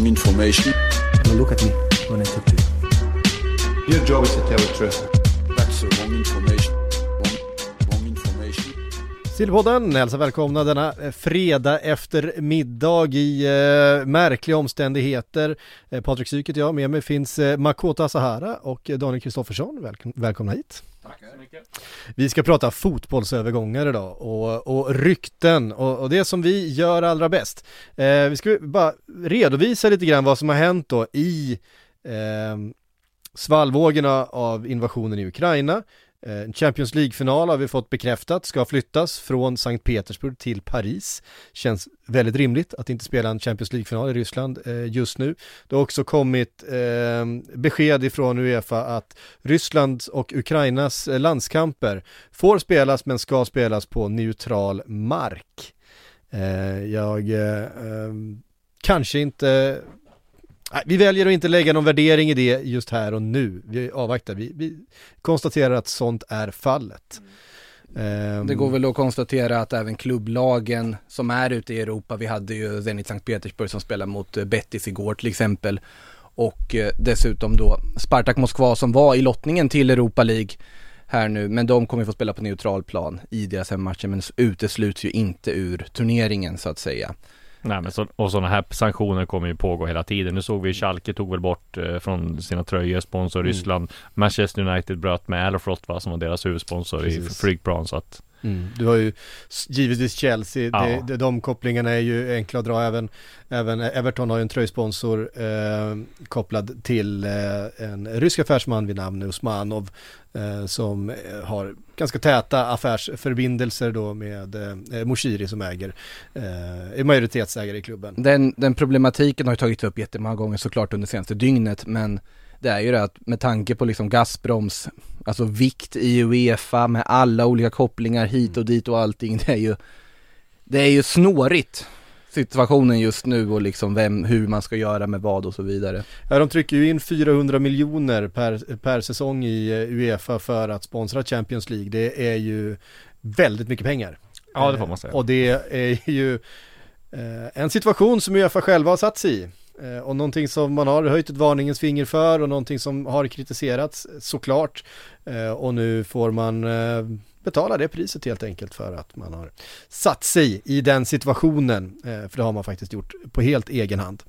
Wrong, wrong, wrong information. Now look at me when I talk to you. Your job is to tell the truth. That's the wrong information. Sillypodden hälsar välkomna denna eh, fredag eftermiddag i eh, märkliga omständigheter. Eh, Patrik Syk heter jag, med mig finns eh, Makota Sahara och Daniel Kristoffersson. Välkom- välkomna hit. Vi ska prata fotbollsövergångar idag och, och rykten och, och det som vi gör allra bäst. Eh, vi ska bara redovisa lite grann vad som har hänt då i eh, svallvågorna av invasionen i Ukraina. Eh, en Champions League-final har vi fått bekräftat, ska flyttas från Sankt Petersburg till Paris. Känns väldigt rimligt att inte spela en Champions League-final i Ryssland eh, just nu. Det har också kommit eh, besked ifrån Uefa att Rysslands och Ukrainas eh, landskamper får spelas men ska spelas på neutral mark. Eh, jag eh, eh kanske inte vi väljer att inte lägga någon värdering i det just här och nu. Vi avvaktar, vi, vi konstaterar att sånt är fallet. Ehm, Det går väl att konstatera att även klubblagen som är ute i Europa, vi hade ju Zenit Sankt Petersburg som spelade mot eh, Betis igår till exempel. Och eh, dessutom då Spartak Moskva som var i lottningen till Europa League här nu, men de kommer få spela på neutral plan i deras hemmatcher, men utesluts ju inte ur turneringen så att säga. Nej men så, och sådana här sanktioner kommer ju pågå hela tiden. Nu såg vi Schalke tog väl bort eh, från sina tröjor sponsor Mm. Ryssland. Manchester United bröt med Aeroflot va, som var deras huvudsponsor i Precis. flygplan så att Mm, du har ju givetvis Chelsea, Ja. det, det, de kopplingarna är ju enkla att dra även, även Everton har ju en tröjsponsor eh, kopplad till eh, en rysk affärsman vid namn Usmanov eh, som eh, har ganska täta affärsförbindelser då med eh, Moshiri som äger, eh, är majoritetsägare i klubben. Den, den problematiken har ju tagits upp jättemånga gånger såklart under senaste dygnet, men det är ju det att med tanke på liksom Gazproms, alltså vikt i Uefa med alla olika kopplingar hit och dit och allting, det är ju, det är ju snårigt situationen just nu och liksom vem, hur man ska göra med vad och så vidare. Ja, de trycker ju in 400 miljoner per, per säsong i eh, Uefa för att sponsra Champions League. Det är ju väldigt mycket pengar. Ja det får man säga. Eh, Och det är ju eh, en situation som Uefa själva har satt sig i. Eh, och någonting som man har höjt ett varningens finger för och någonting som har kritiserats såklart. Eh, och nu får man eh, betala det priset helt enkelt för att man har satt sig i den situationen. För det har man faktiskt gjort på helt egen hand.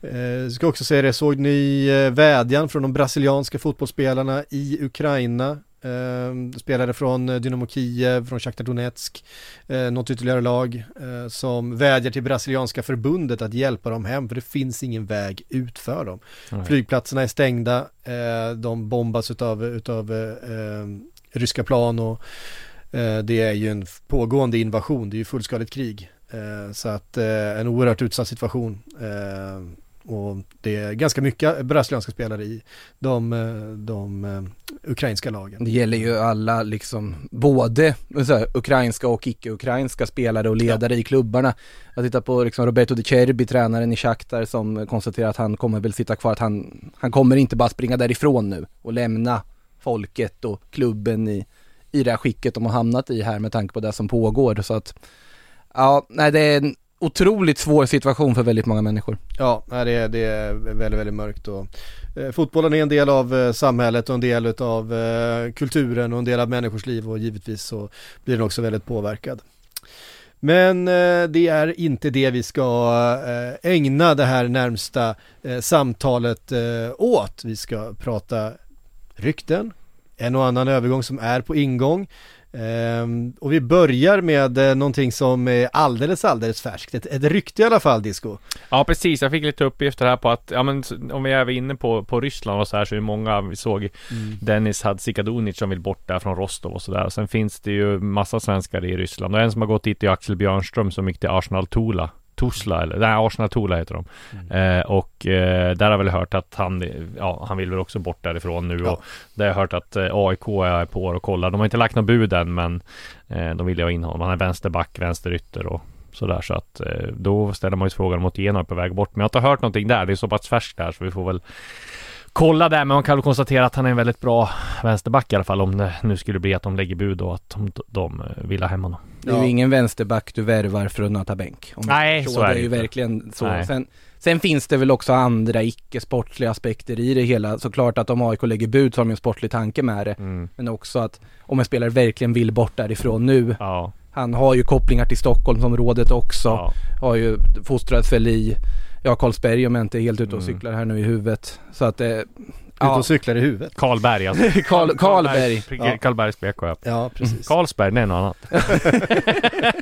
Jag ska också säga det, såg ni vädjan från de brasilianska fotbollsspelarna i Ukraina? Eh, spelare från eh, Dynamo Kiev, från Shakhtar Donetsk, eh, något ytterligare lag eh, som vädjar till brasilianska förbundet att hjälpa dem hem för det finns ingen väg ut för dem. Nej. Flygplatserna är stängda, eh, de bombas utav, utav eh, eh, ryska plan och det är ju en pågående invasion, det är ju fullskaligt krig. Så att en oerhört utsatt situation. Eh, och det är ganska mycket brasilianska spelare i de, eh, de eh, ukrainska lagen. Det gäller ju alla liksom, både så här, ukrainska och icke-ukrainska spelare och ledare i klubbarna. Jag tittar på liksom Roberto De Cerbi, tränaren i Shakhtar som konstaterar att han kommer väl sitta kvar, att han, han kommer inte bara springa därifrån nu och lämna folket och klubben i, i det här skicket de har hamnat i här med tanke på det som pågår. Så att, ja, nej det är en otroligt svår situation för väldigt många människor. Ja, det, är, det är väldigt, väldigt mörkt och eh, fotbollen är en del av eh, samhället och en del av eh, kulturen och en del av människors liv och givetvis så blir den också väldigt påverkad. Men eh, det är inte det vi ska eh, ägna det här närmsta eh, samtalet eh, åt. Vi ska prata rykten, en och annan övergång som är på ingång. Ehm, och vi börjar med eh, någonting som är alldeles, alldeles färskt. Ett, ett rykte i alla fall, Disco. Ja precis, jag fick lite uppgifter här på att, ja men om vi är inne på, på Ryssland och så här så är det många, vi såg Dennis Hadzikadunic som vill bort där från Rostov och sådär. Sen finns det ju massa svenskar i Ryssland och en som har gått dit är Axel Björnström som gick till Arsenal Tula Tuzla eller nej Arsenal Tula heter de. Mm. Eh, och eh, där har jag väl hört att han, ja han vill väl också bort därifrån nu Ja. och där har jag hört att eh, AIK är på och kollar. De har inte lagt några bud än men eh, de vill ju ha in honom. Han är vänsterback, vänsterytter och sådär så att eh, då ställer man ju frågan mot Genoa på väg bort. Men jag har inte hört någonting där. Det är så pass färskt där så vi får väl kolla där. Men man kan väl konstatera att han är en väldigt bra vänsterback i alla fall om det nu skulle bli att de lägger bud och att de, de eh, vill ha hem honom. Det är Ja. ju ingen vänsterback du värvar för att nöta bänk. Nej, förstår. så är det det ju verkligen så. Nej. Sen, sen finns det väl också andra icke-sportliga aspekter i det hela. Såklart att om AIK lägger bud så har de en sportlig tanke med det. Mm. Men också att om en spelare verkligen vill bort därifrån nu. Ja, Han har ju kopplingar till Stockholmsområdet också. ja. Har ju fostrats väl i, ja Karlsberg om jag inte är helt ute och Mm. cyklar här nu i huvudet. Så att det, Ute ja. och cyklar i huvudet. Karlberg alltså. Karl, Karlberg. Ja. Karlbergs BK ja. Ja, precis. Carlsberg, det är något annat.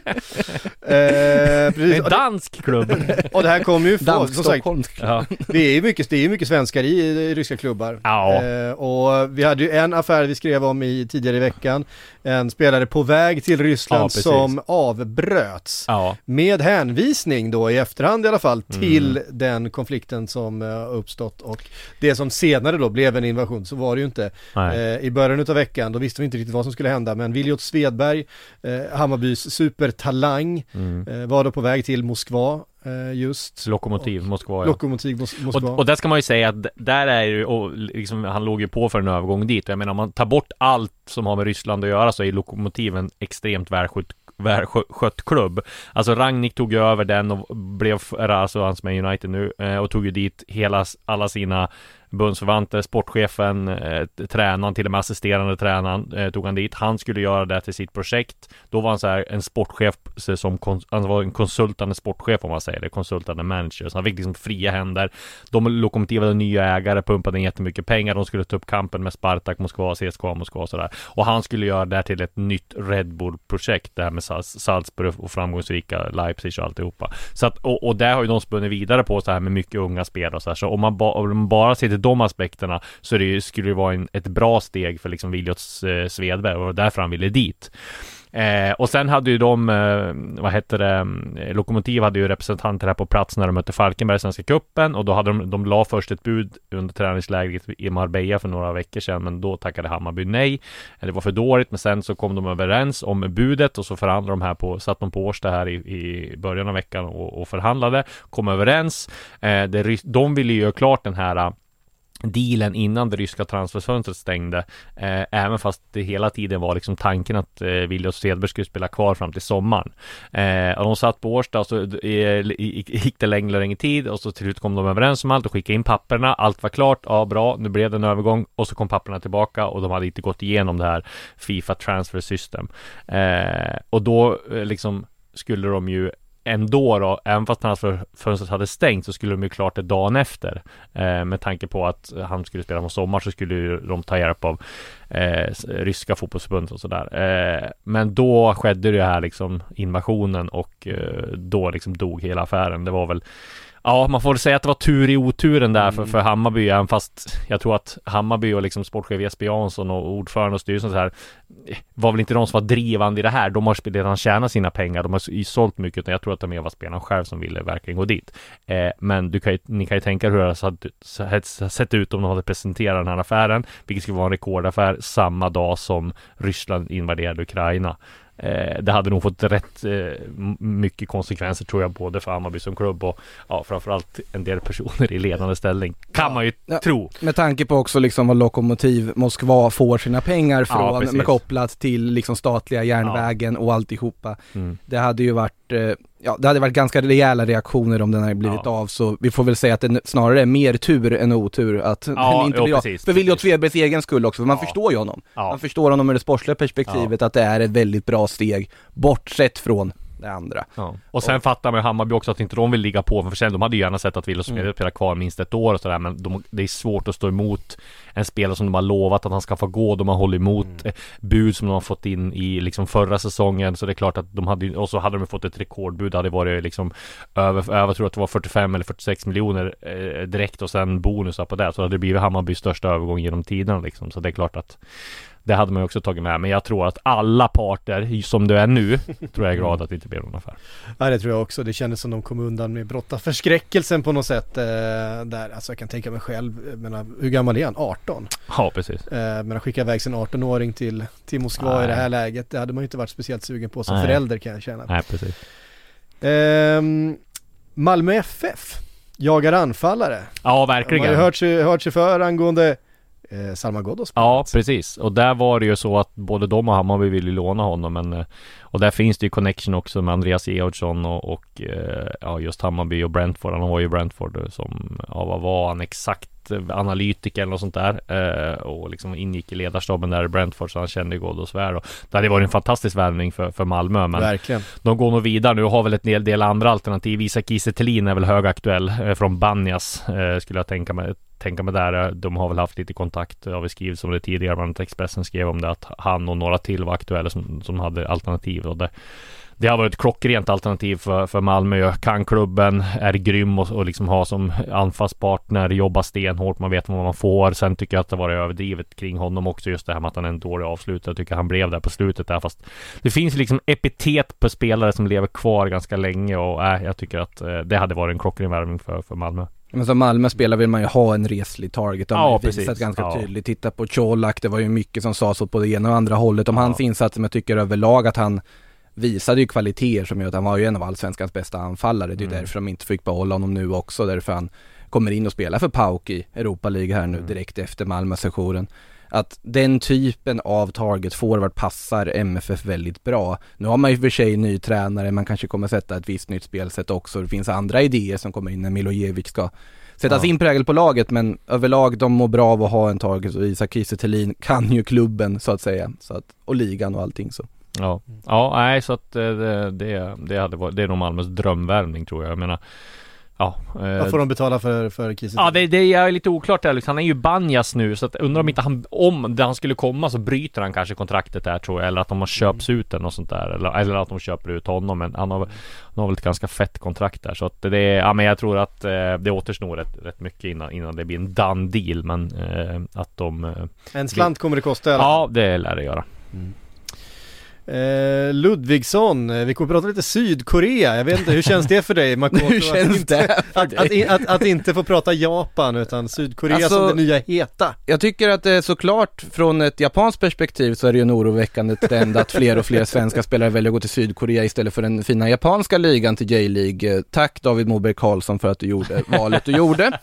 Eh, precis. en dansk klubb. och det här kommer ju få, Dansk som sagt. Ja. det är ju mycket, det är ju mycket svenskar i, i ryska klubbar. Ja. Eh, och vi hade ju en affär vi skrev om i, tidigare i veckan. En spelare på väg till Ja, Ryssland precis. som avbröts. ja. Med hänvisning då i efterhand i alla fall Mm. till den konflikten som eh, uppstått och det som senare då blev en invasion så var det ju inte. Eh, I början utav veckan då visste vi inte riktigt vad som skulle hända men Viljot Svedberg, eh, Hammarbys supertalang, Mm. eh, var då på väg till Moskva eh, just. Lokomotiv, Moskva ja. Lokomotiv Mos- Moskva. Och, och där ska man ju säga att där är ju, och liksom, han låg ju på för en övergång dit. Jag menar om man tar bort allt som har med Ryssland att göra så är Lokomotiv en extremt välskött välskött klubb. Alltså Rangnick tog ju över den och blev, alltså han som är United nu, eh, och tog ju dit hela, alla sina bundsförvanter, sportchefen, eh, tränaren, till och med assisterande tränaren eh, tog han dit. Han skulle göra det till sitt projekt. Då var han så här en sportchef som kons- alltså han var en konsultande sportchef om man säger det, konsultande manager. Så han fick liksom fria händer. De lokomotivade nya ägare, pumpade in jättemycket pengar. De skulle ta upp kampen med Spartak Moskva, CSKA Moskva och sådär. Och han skulle göra det till ett nytt Red Bull-projekt, det här med Salzburg och framgångsrika Leipzig och alltihopa. Så att, och, och där har ju de spunnit vidare på så här med mycket unga spelare och så här. Så om man, ba, om man bara sitter till de aspekterna så det ju, skulle det vara en, ett bra steg för liksom Viljots eh, Svedberg och därför han ville dit. Eh, och sen hade ju de, eh, vad hette det, eh, Lokomotiv hade ju representanter här på plats när de mötte Falkenberg i Svenska Cupen och då hade de, de la först ett bud under träningslägret i Marbella för några veckor sedan men då tackade Hammarby nej. Eller det var för dåligt men sen så kom de överens om budet och så förhandlade de här på, satt de på Årsta här i, i början av veckan och, och förhandlade, kom överens. Eh, det, de ville ju göra klart den här dealen innan det ryska transferfönstret stängde. Eh, även fast det hela tiden var liksom tanken att eh, Williot Cederberg skulle spela kvar fram till sommaren. Eh, och de satt på Årsta och så eh, gick det längre och längre tid och så till slut kom de överens om allt och skickade in papperna. Allt var klart. Ja, bra. Nu blev det en övergång och så kom papperna tillbaka och de hade inte gått igenom det här Fifa Transfer System. Eh, och då eh, liksom skulle de ju ändå då, även fast transferfönstret hade stängt så skulle de ju klart det dagen efter. Eh, med tanke på att han skulle spela på sommar så skulle ju de ta hjälp av eh, ryska fotbollsförbundet och sådär. Eh, men då skedde det här liksom invasionen och eh, då liksom dog hela affären. Det var väl Ja, man får väl säga att det var tur i oturen där för, för Hammarby, även fast jag tror att Hammarby och liksom sportchef Jesper Jansson och ordförande och styrelsen så här eh, var väl inte de som var drivande i det här. De har redan tjänat sina pengar, de har ju sålt mycket, utan jag tror att det mer var spelarna själv som ville verkligen gå dit. Eh, men du kan ju, ni kan ju tänka hur det hade sett- sett ut om de hade presenterat den här affären, vilket skulle vara en rekordaffär samma dag som Ryssland invaderade Ukraina. Eh, det hade nog fått rätt eh, mycket konsekvenser tror jag både för Hammarby som klubb och ja, framförallt en del personer i ledande ställning. Kan man ju Ja. tro. Med tanke på också liksom vad Lokomotiv Moskva får sina pengar Ja, från, med kopplat till liksom statliga järnvägen och alltihopa. Mm. Det hade ju varit, eh, ja det hade varit ganska rejäla reaktioner om den hade blivit Ja. av så vi får väl säga att det snarare är mer tur än otur att Ja, den inte jo, blir av. precis, För Viljot. Svedbergs egen skull också, för man Ja. förstår ju honom. Man förstår honom ur det sportsliga perspektivet att det är ett väldigt bra steg, bortsett från det andra. Ja. Och sen fattar man ju Hammarby också att inte de vill ligga på för försäljning. De hade ju gärna sett att Willoch Mm. Spelar kvar minst ett år och sådär men de, det är svårt att stå emot en spelare som de har lovat att han ska få gå. De har hållit emot Mm. eh, bud som de har fått in i liksom förra säsongen så det är klart att de hade och så hade de fått ett rekordbud. Det hade varit liksom över, över tror att det var 45 eller 46 miljoner eh, direkt och sen bonusar på det. Så hade det blivit Hammarbys största övergång genom tiderna liksom. Så det är klart att Det hade man ju också tagit med, men jag tror att alla parter, som det är nu, tror jag är glada att det inte blev någon affär. Ja det tror jag också. Det kändes som de kom undan med blotta förskräckelsen på något sätt eh, där. Alltså jag kan tänka mig själv, menar, hur gammal är han? 18? Ja, precis. Eh, men att skicka iväg sin 18-åring till, till Moskva Nej. i det här läget, det hade man ju inte varit speciellt sugen på som Nej. förälder kan jag känna. Nej, precis. Ehm, Malmö FF jagar anfallare. Ja, De har verkligen. ju hört sig, hört sig för angående eh, Salma Ja, precis. Och där var det ju så att både de och Hammarby ville låna honom men eh, Och där finns det ju connection också med Andreas Georgsson och, och eh, ja just Hammarby och Brentford. Han var ju Brentford eh, som, ja vad var han exakt? Analytiker eller något sånt där och liksom ingick i ledarstaben där i Brentford så han kände Ghoddos väl och det hade varit en fantastisk värvning för, för Malmö men Verkligen. de går nog vidare nu och har väl ett del, andra alternativ. Isak Kiese är väl högaktuell från Banjas skulle jag tänka mig tänka mig där. Eh, de har väl haft lite kontakt, eh, har vi skrivit om det tidigare, bland annat Expressen skrev om det att han och några till var aktuella som, som hade alternativ och det det har varit ett klockrent alternativ för, för Malmö. Kan klubben, är grym och, och liksom ha som anfallspartner, jobba stenhårt, man vet vad man får. Sen tycker jag att det var överdrivet kring honom också, just det här med att han är en dålig avslutare. Jag tycker han blev där på slutet där, fast det finns liksom epitet på spelare som lever kvar ganska länge och äh, jag tycker att eh, det hade varit en klockren värvning för, för Malmö. Men som Malmö spelar vill man ju ha en reslig target. De Ja, har ju visat precis. ganska Ja. tydligt. Titta på Colak, det var ju mycket som sades åt både ena och andra hållet om Ja. hans insatser. Men jag tycker överlag att han visade ju kvaliteter som gör att han var ju en av allsvenskans bästa anfallare. Det är Mm. därför de inte fick behålla honom nu också. Därför han kommer in och spelar för Pauk i Europa League här nu Mm. direkt efter Malmö-sessionen. Att den typen av target forward passar MFF väldigt bra. Nu har man ju för sig ny tränare, man kanske kommer sätta ett visst nytt spelsätt också. Det finns andra idéer som kommer in när Milojevic ska sätta Ja. sin prägel på laget men överlag de mår bra av att ha en target och Isak Kiese kan ju klubben så att säga. Så att, och ligan och allting så. Ja, ja nej så att eh, det, det, det hade varit, det är nog Malmös drömvärvning tror jag. Jag menar, ja. eh, Vad får de betala för, för Kiese? Ja det, det är lite oklart där liksom. Han är ju Banjas nu så att undrar om inte han, om han skulle komma så bryter han kanske kontraktet där tror jag. Eller att de har köps ut eller något sånt där. Eller, eller att de köper ut honom. Men han har, väl- han har väl ett ganska fett kontrakt där. Så att det är, ja men jag tror att eh, det återstår rätt, rätt mycket innan, innan det blir en done deal. Men eh, att de... Eh, En slant kommer det kosta fall. ja det lär det göra. Eh, Ludvigsson, eh, vi kommer prata lite Sydkorea. Jag vet inte, hur känns det för dig Makoto? Hur att känns inte, det för Att, att, dig? att, att inte få prata Japan utan Sydkorea Alltså- som det nya heta. Jag tycker att det är såklart från ett japanskt perspektiv så är det ju en oroväckande trend att fler och fler svenska spelare väljer att gå till Sydkorea istället för den fina japanska ligan till J-League. Eh, Tack David Moberg Karlsson för att du gjorde valet du gjorde,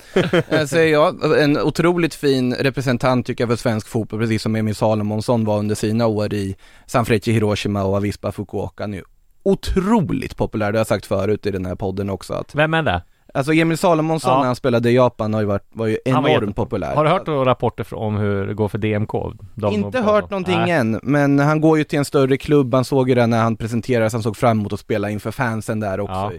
eh, säger jag. En otroligt fin representant tycker jag för svensk fotboll, precis som Emil Salomonsson var under sina år i Sanfrecce Hiroshima och Avispa Fukuoka nu. Otroligt populär, det har jag sagt förut i den här podden också att Vem är det? Alltså Emil Salomonsson Ja. när han spelade i Japan har ju varit, var ju var enormt jätte- populär. Har du hört några rapporter om hur det går för DMK? De- Inte de- hört någonting Nej. än, men han går ju till en större klubb, han såg ju det när han presenterades, han såg fram emot att spela inför fansen där också. Ja.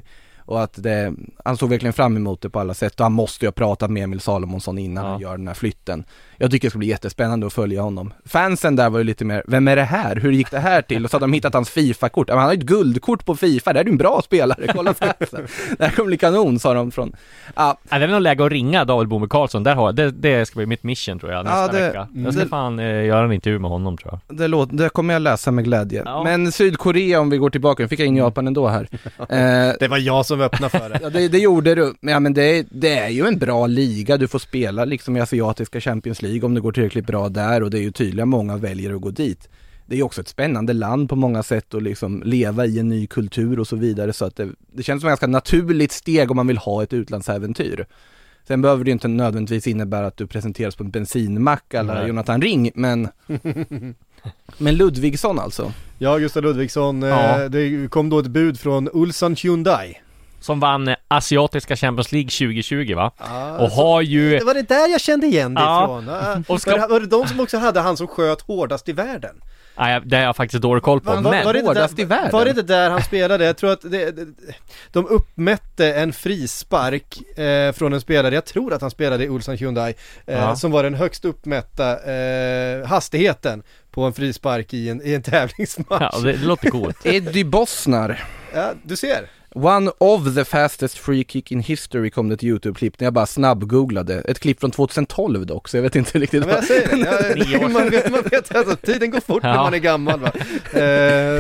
Och att det, han såg verkligen fram emot det på alla sätt och han måste ju ha pratat med Emil Salomonsson innan Ja. han gör den här flytten. Jag tycker det ska bli jättespännande att följa honom. Fansen där var ju lite mer, vem är det här? Hur gick det här till? Och så hade de hittat hans Fifa-kort. Han har ju ett guldkort på Fifa, det här är ju en bra spelare, kolla statsen. Det här kommer bli kanon, sa de från, ja, Ja, det är nog läge att ringa David Bomme Karlsson, där har jag, det, det ska bli mitt mission tror jag nästa Ja, det- vecka. Jag ska det- fan eh, göra en intervju med honom tror jag. Det, låter, det kommer jag läsa med glädje. Ja. Men Sydkorea om vi går tillbaka, nu fick jag in Japan ändå här. Eh, Det var jag som öppnade för det. ja, det, det gjorde du. Men, ja, men det, är- det är ju en bra liga, du får spela liksom i asiatiska Champions League om det går tillräckligt bra där och det är ju tydliga många väljer att gå dit. Det är ju också ett spännande land på många sätt och liksom leva i en ny kultur och så vidare så att det, det känns som ett ganska naturligt steg om man vill ha ett utlandsäventyr. Sen behöver det ju inte nödvändigtvis innebära att du presenteras på en bensinmack eller Nej. Jonathan Ring, men Men Ludvigsson alltså? Ja, Gustav Ludvigsson, eh, Ja. det kom då ett bud från Ulsan Hyundai. Som vann eh, Asiatiska Champions League 2020 va? Ah, Och så- har ju... Det var det där jag kände igen det Ja. ifrån. Ah, Och ska- var, det, var det de som också hade han som sköt hårdast i världen? Nej, det har jag faktiskt dålig koll på, Va- va- men... var det hårdast där, i världen? Var det inte där han spelade? Jag tror att det, det, de uppmätte en frispark eh, från en spelare, jag tror att han spelade i Ulsan Hyundai, eh, Ja. som var den högst uppmätta eh, hastigheten på en frispark i en, i en tävlingsmatch. Ja, det, det låter coolt. Eddie Bosnar Ja, du ser. One of the fastest free kick in history kom det ett YouTube-klipp när jag bara snabbgooglade. Ett klipp från 2012 dock, så jag vet inte riktigt Ja, men jag säger det, jag, man vet, man vet alltså, tiden går fort när Ja. man är gammal va. Eh,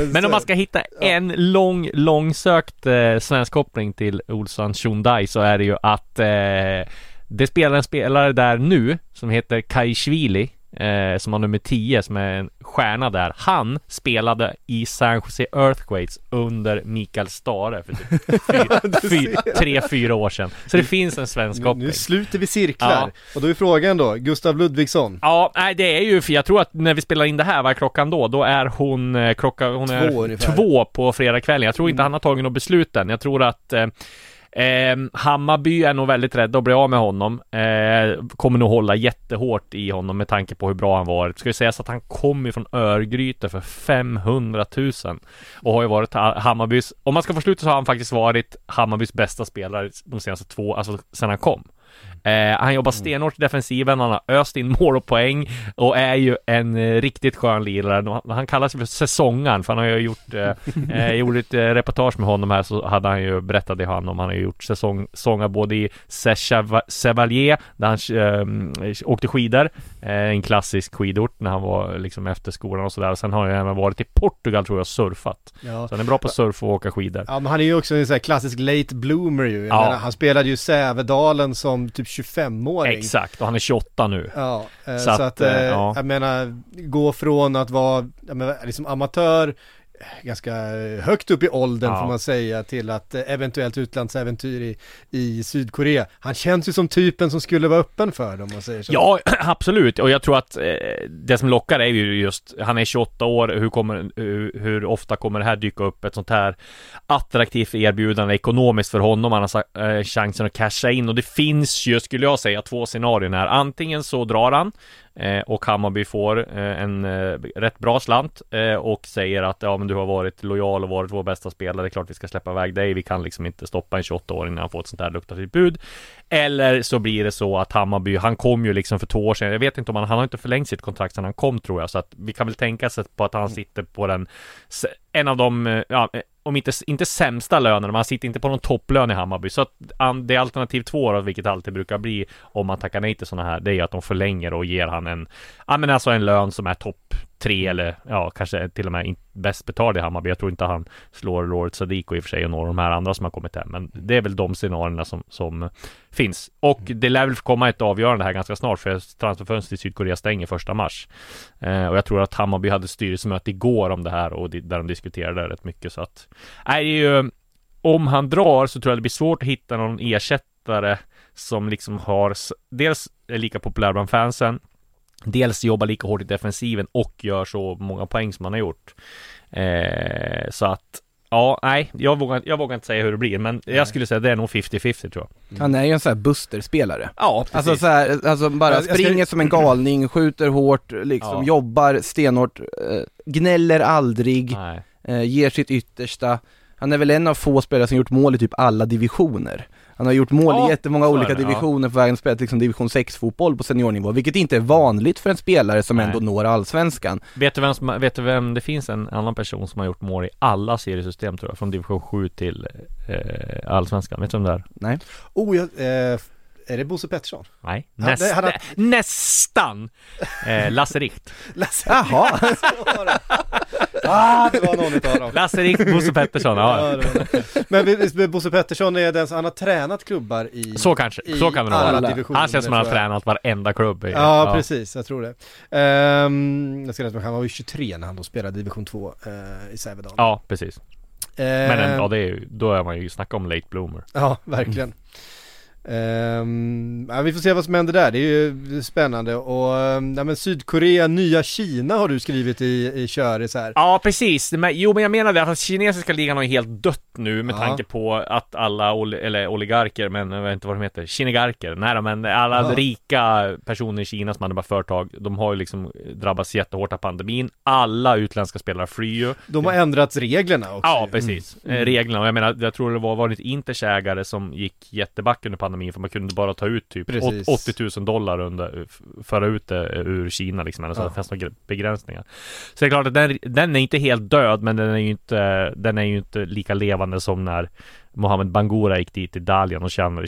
Men så- om man ska hitta en lång, långsökt eh, svensk koppling till Olsson Hyundai så är det ju att eh, det spelar en spelare där nu som heter Kaishvili eh, som har nummer 10 som är en stjärna där. Han spelade i San Jose Earthquakes under Mikael Stare för typ fy- fy- tre, fyra år sedan. Så det finns en svensk nu, koppling. nu sluter vi cirklar. Ja. Och då är frågan då, Gustav Ludvigsson. Ja, nej det är ju för jag tror att när vi spelar in det här, vad är klockan då? Då är hon, eh, klockan, hon är Två ungefär. två på fredagskvällen. Jag tror inte han har tagit något beslut än. Jag tror att eh, Eh, Hammarby är nog väldigt rädda att bli av med honom. Eh, kommer nog hålla jättehårt i honom med tanke på hur bra han varit. Ska ju sägas att han kom ifrån Örgryte för 500 000 och har ju varit Hammarbys, om man ska få sluta så har han faktiskt varit Hammarbys bästa spelare de senaste två, alltså sen han kom. Eh, han jobbar stenhårt i defensiven, han har öst in mål och poäng och är ju en eh, riktigt skön lirare. Han, han kallar sig för säsongaren för han har ju gjort, eh, eh, jag gjorde ett eh, reportage med honom här så hade han ju berättat det han om. Han har ju gjort säsong, både i Chevalier där han eh, åkte skidor, eh, en klassisk skidort när han var liksom efter skolan och sådär. Sen har han ju även varit i Portugal tror jag och surfat. Ja. Så han är bra på surf och åka skidor. Ja men han är ju också en sån här klassisk late bloomer ju. Jag Ja. menar, han spelade ju Sävedalen som typ 25-åring. Exakt, och han är 28 nu. Ja, eh, Så så, att, att, eh, eh, ja. jag menar, gå från att vara menar, liksom amatör, ganska högt upp i åldern Ja. får man säga, till att eh, eventuellt utlandsäventyr i, i Sydkorea. Han känns ju som typen som skulle vara öppen för om man säger så. Ja, absolut. Och jag tror att eh, det som lockar är ju just, han är 28 år, hur, kommer, hur, hur ofta kommer det här dyka upp ett sånt här attraktivt erbjudande ekonomiskt för honom? Han har eh, chansen att casha in och det finns ju, skulle jag säga, två scenarion här. Antingen så drar han Eh, och Hammarby får eh, en eh, rätt bra slant eh, och säger att ja men du har varit lojal och varit vår bästa spelare, det är klart vi ska släppa iväg dig, vi kan liksom inte stoppa en 28-åring när han får ett sånt här luktativt bud. Eller så blir det så att Hammarby, han kom ju liksom för två år sedan, jag vet inte om han, han har inte förlängt sitt kontrakt sedan han kom tror jag, så att vi kan väl tänka sig på att han sitter på den, en av de, eh, ja, om inte, inte sämsta lönerna, man sitter inte på någon topplön i Hammarby. Så att det är alternativ två då, vilket alltid brukar bli om man tackar nej till sådana här, det är ju att de förlänger och ger han en, ja men alltså en lön som är topp tre eller ja, kanske till och med bäst betald i Hammarby. Jag tror inte han slår Lord Sadiko i och för sig och några av de här andra som har kommit hem. Men det är väl de scenarierna som, som finns. Och det lär väl komma ett avgörande här ganska snart för transferfönstret i Sydkorea stänger första mars. Eh, och jag tror att Hammarby hade styrelsemöte igår om det här och di- där de diskuterade det rätt mycket så att Nej, det är ju om han drar så tror jag det blir svårt att hitta någon ersättare som liksom har dels är lika populär bland fansen Dels jobbar lika hårt i defensiven och gör så många poäng som han har gjort eh, Så att Ja, nej, jag vågar, jag vågar inte säga hur det blir men jag skulle säga det är nog 50-50 tror jag Han är ju en sån här Buster-spelare. Ja, Alltså så här, alltså bara Jag ska- springer som en galning, skjuter hårt, liksom Ja. jobbar stenhårt, eh, gnäller aldrig, Nej. eh, ger sitt yttersta. Han är väl en av få spelare som gjort mål i typ alla divisioner. Han har gjort mål Ja, i jättemånga olika det, ja. divisioner på vägen spelat liksom division 6 fotboll på seniornivå, vilket inte är vanligt för en spelare som Nej. ändå når allsvenskan. Vet du, vem som, vet du vem det finns en annan person som har gjort mål i alla seriesystem tror jag? Från division 7 till eh, allsvenskan, vet du vem det är? Nej. Oh, jag, eh, är det Bosse Pettersson? Nej, Ja, Näst, det- han har- nästan! Eh, Lasse Richt Lasse. Jaha! ah, det var någon utav dem. Lasse Richt, Bosse Pettersson, ja. Ja. Men Bosse Pettersson är den som, han har tränat klubbar i Så kanske, i så kan det vara. Han känns som han har tränat varenda klubb i, Ja, precis, jag tror det. Ehm, jag ska rätta mig, han var ju 23 när han då spelade division 2 eh, i Sävedalen. Ja, precis. Men en, Ehm, ja, det är då är man ju, snacka om late bloomer Ja, verkligen. Ehm, ja, vi får se vad som händer där, det är ju spännande och um, ja, men Sydkorea, nya Kina har du skrivit i, i Köris här. Ja, precis. Men, jo, men jag menar det, att kinesiska ligan har ju helt dött nu med Ja. tanke på att alla, oli, eller oligarker, men jag vet inte vad de heter, kinegarker, nej men alla Ja. rika personer i Kina som hade bara företag, de har ju liksom drabbats jättehårt av pandemin. Alla utländska spelare flyr ju. De har ändrat reglerna också. Ja, precis. Mm. Eh, Reglerna, och jag menar, jag tror det var varit Inters ägare som gick jätteback under pandemin för man kunde bara ta ut typ Precis. 80 000 dollar under, föra ut det ur Kina liksom, eller så Ja. det fanns några begränsningar. Så det är klart att den, den är inte helt död, men den är ju inte, den är ju inte lika levande som när Mohamed Bangura gick dit till Dalian och tjänade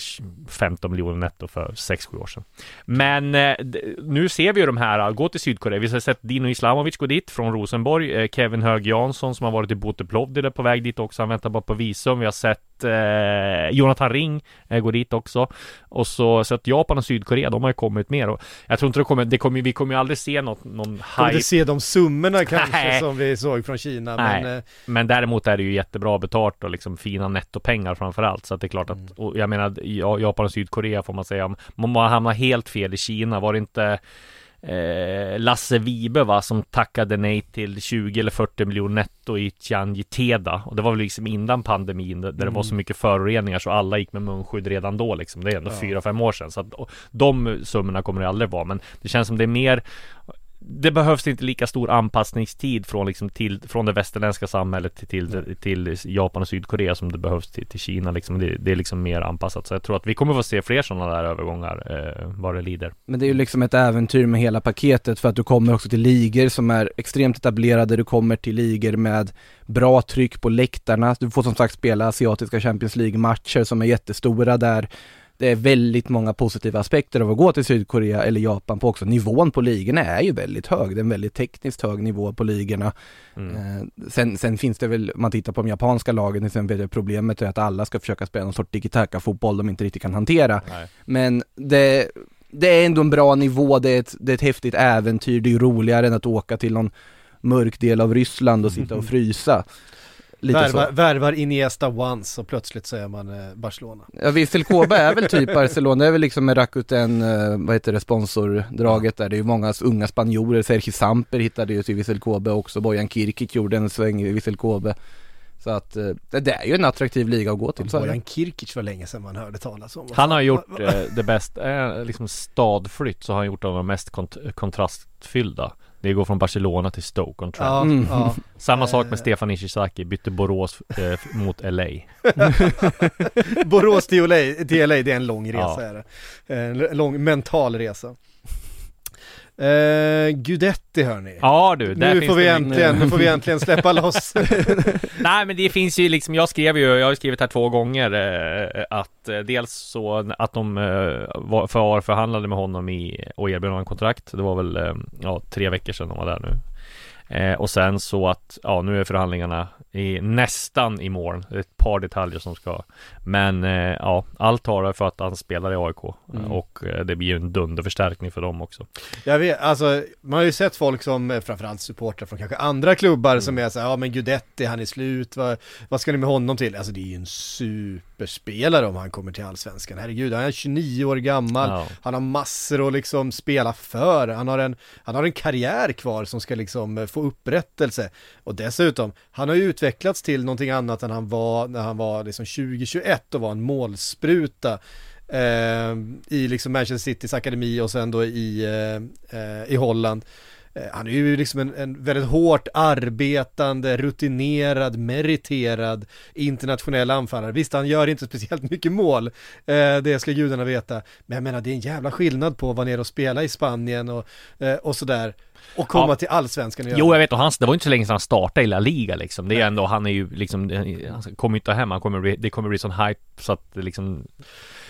15 miljoner netto för 6-7 år sedan. Men eh, nu ser vi ju de här gå till Sydkorea. Vi har sett Dino Islamovic gå dit från Rosenborg. Eh, Kevin Hög Jansson som har varit i Boteplovdiv är på väg dit också. Han väntar bara på visum. Vi har sett eh, Jonathan Ring eh, gå dit också. Och så, så att Japan och Sydkorea, de har ju kommit mer. Och jag tror inte det kommer, det kommer, vi kommer ju aldrig se något, någon Kommer hype inte se de summorna kanske Nej. som vi såg från Kina Nej. men eh, Men däremot är det ju jättebra betalt och liksom fina nettopengar framförallt. Så att det är klart att, och jag menar, Ja- Japan och Sydkorea får man säga, om man hamnar helt fel i Kina, var det inte eh, Lasse Vibe va, som tackade nej till 20 eller 40 miljoner netto i Tianjiteda och det var väl liksom innan pandemin där, där det var så mycket föroreningar så alla gick med munskydd redan då liksom. Det är ändå fyra fem år sedan så att och de summorna kommer det aldrig vara men det känns som det är mer det behövs inte lika stor anpassningstid från, liksom till, från det västerländska samhället till, till, till Japan och Sydkorea som det behövs till, till Kina. Liksom. Det, det är liksom mer anpassat. Så jag tror att vi kommer få se fler sådana där övergångar eh, vad det lider. Men det är ju liksom ett äventyr med hela paketet för att du kommer också till ligor som är extremt etablerade, du kommer till ligor med bra tryck på läktarna, du får som sagt spela asiatiska Champions League-matcher som är jättestora där det är väldigt många positiva aspekter av att gå till Sydkorea eller Japan på också. Nivån på ligorna är ju väldigt hög, det är en väldigt tekniskt hög nivå på ligorna. Mm. Eh, sen, sen finns det väl, om man tittar på de japanska lagen, till exempel, problemet är att alla ska försöka spela någon sorts tiki-taka-fotboll de inte riktigt kan hantera. Nej. Men det, det är ändå en bra nivå, det är, ett, det är ett häftigt äventyr, det är roligare än att åka till någon mörk del av Ryssland och sitta och frysa. Lite värvar, så. värvar Iniesta once och plötsligt så är man eh, Barcelona. Ja, Vissel Kobe är väl typ Barcelona, det är väl liksom med Rakuten, eh, vad heter det, sponsordraget där. Det är ju många unga spanjorer, Sergio Samper hittade ju till Vissel Kobe också, Bojan Kirkic gjorde en sväng i Vissel Kobe. Så att eh, det, det är ju en attraktiv liga att gå till. Bojan Kirkic var länge sedan man hörde talas om. Han har gjort eh, det bästa, eh, liksom stadflytt så har han gjort av de mest kont- kontrastfyllda. Det går från Barcelona till Stoke on Trent. Ja, Mm. ja. Samma sak Eh. med Stefan Ishizaki, bytte Borås eh, mot LA. Borås till LA, till LA, det är en lång resa Ja. är det. En lång mental resa. Eh, Gudetti hörni. Ja du, där nu finns får, vi det äntligen, nu får vi äntligen släppa loss. Nej men det finns ju liksom, jag skrev ju, jag har skrivit här två gånger eh, att eh, dels så att de eh, var för, förhandlade med honom i och erbjöd honom kontrakt. Det var väl eh, ja, tre veckor sedan de var där nu. Eh, och sen så att, ja nu är förhandlingarna i, nästan i mål. Det är ett par detaljer som ska Men eh, ja, allt talar för att han spelar i AIK Mm. Och eh, det blir ju en dunderförstärkning för dem också Jag vet, alltså man har ju sett folk som, eh, framförallt supportrar från kanske andra klubbar som är såhär, ja men Gudetti han är slut, vad, vad ska ni med honom till? Alltså det är ju en superspelare om han kommer till Allsvenskan, herregud, han är 29 år gammal, Ja. han har massor att liksom spela för, han har en, han har en karriär kvar som ska liksom få upprättelse. Och dessutom, han har ju utvecklats till någonting annat än han var när han var liksom 2021 och var en målspruta eh, i liksom Manchester Citys akademi och sen då i, eh, eh, i Holland. Eh, Han är ju liksom en, en väldigt hårt arbetande, rutinerad, meriterad internationell anfallare. Visst, han gör inte speciellt mycket mål, eh, det ska gudarna veta. Men jag menar, det är en jävla skillnad på att vara nere och spela i Spanien och, eh, och sådär. Och komma Ja. till allsvenskan göra Jo jag vet och hans, det var inte så länge sedan han startade i La Liga liksom Det är ändå, han är ju liksom Han kommer inte hem, han kommer bli, det kommer bli sån hype så att det liksom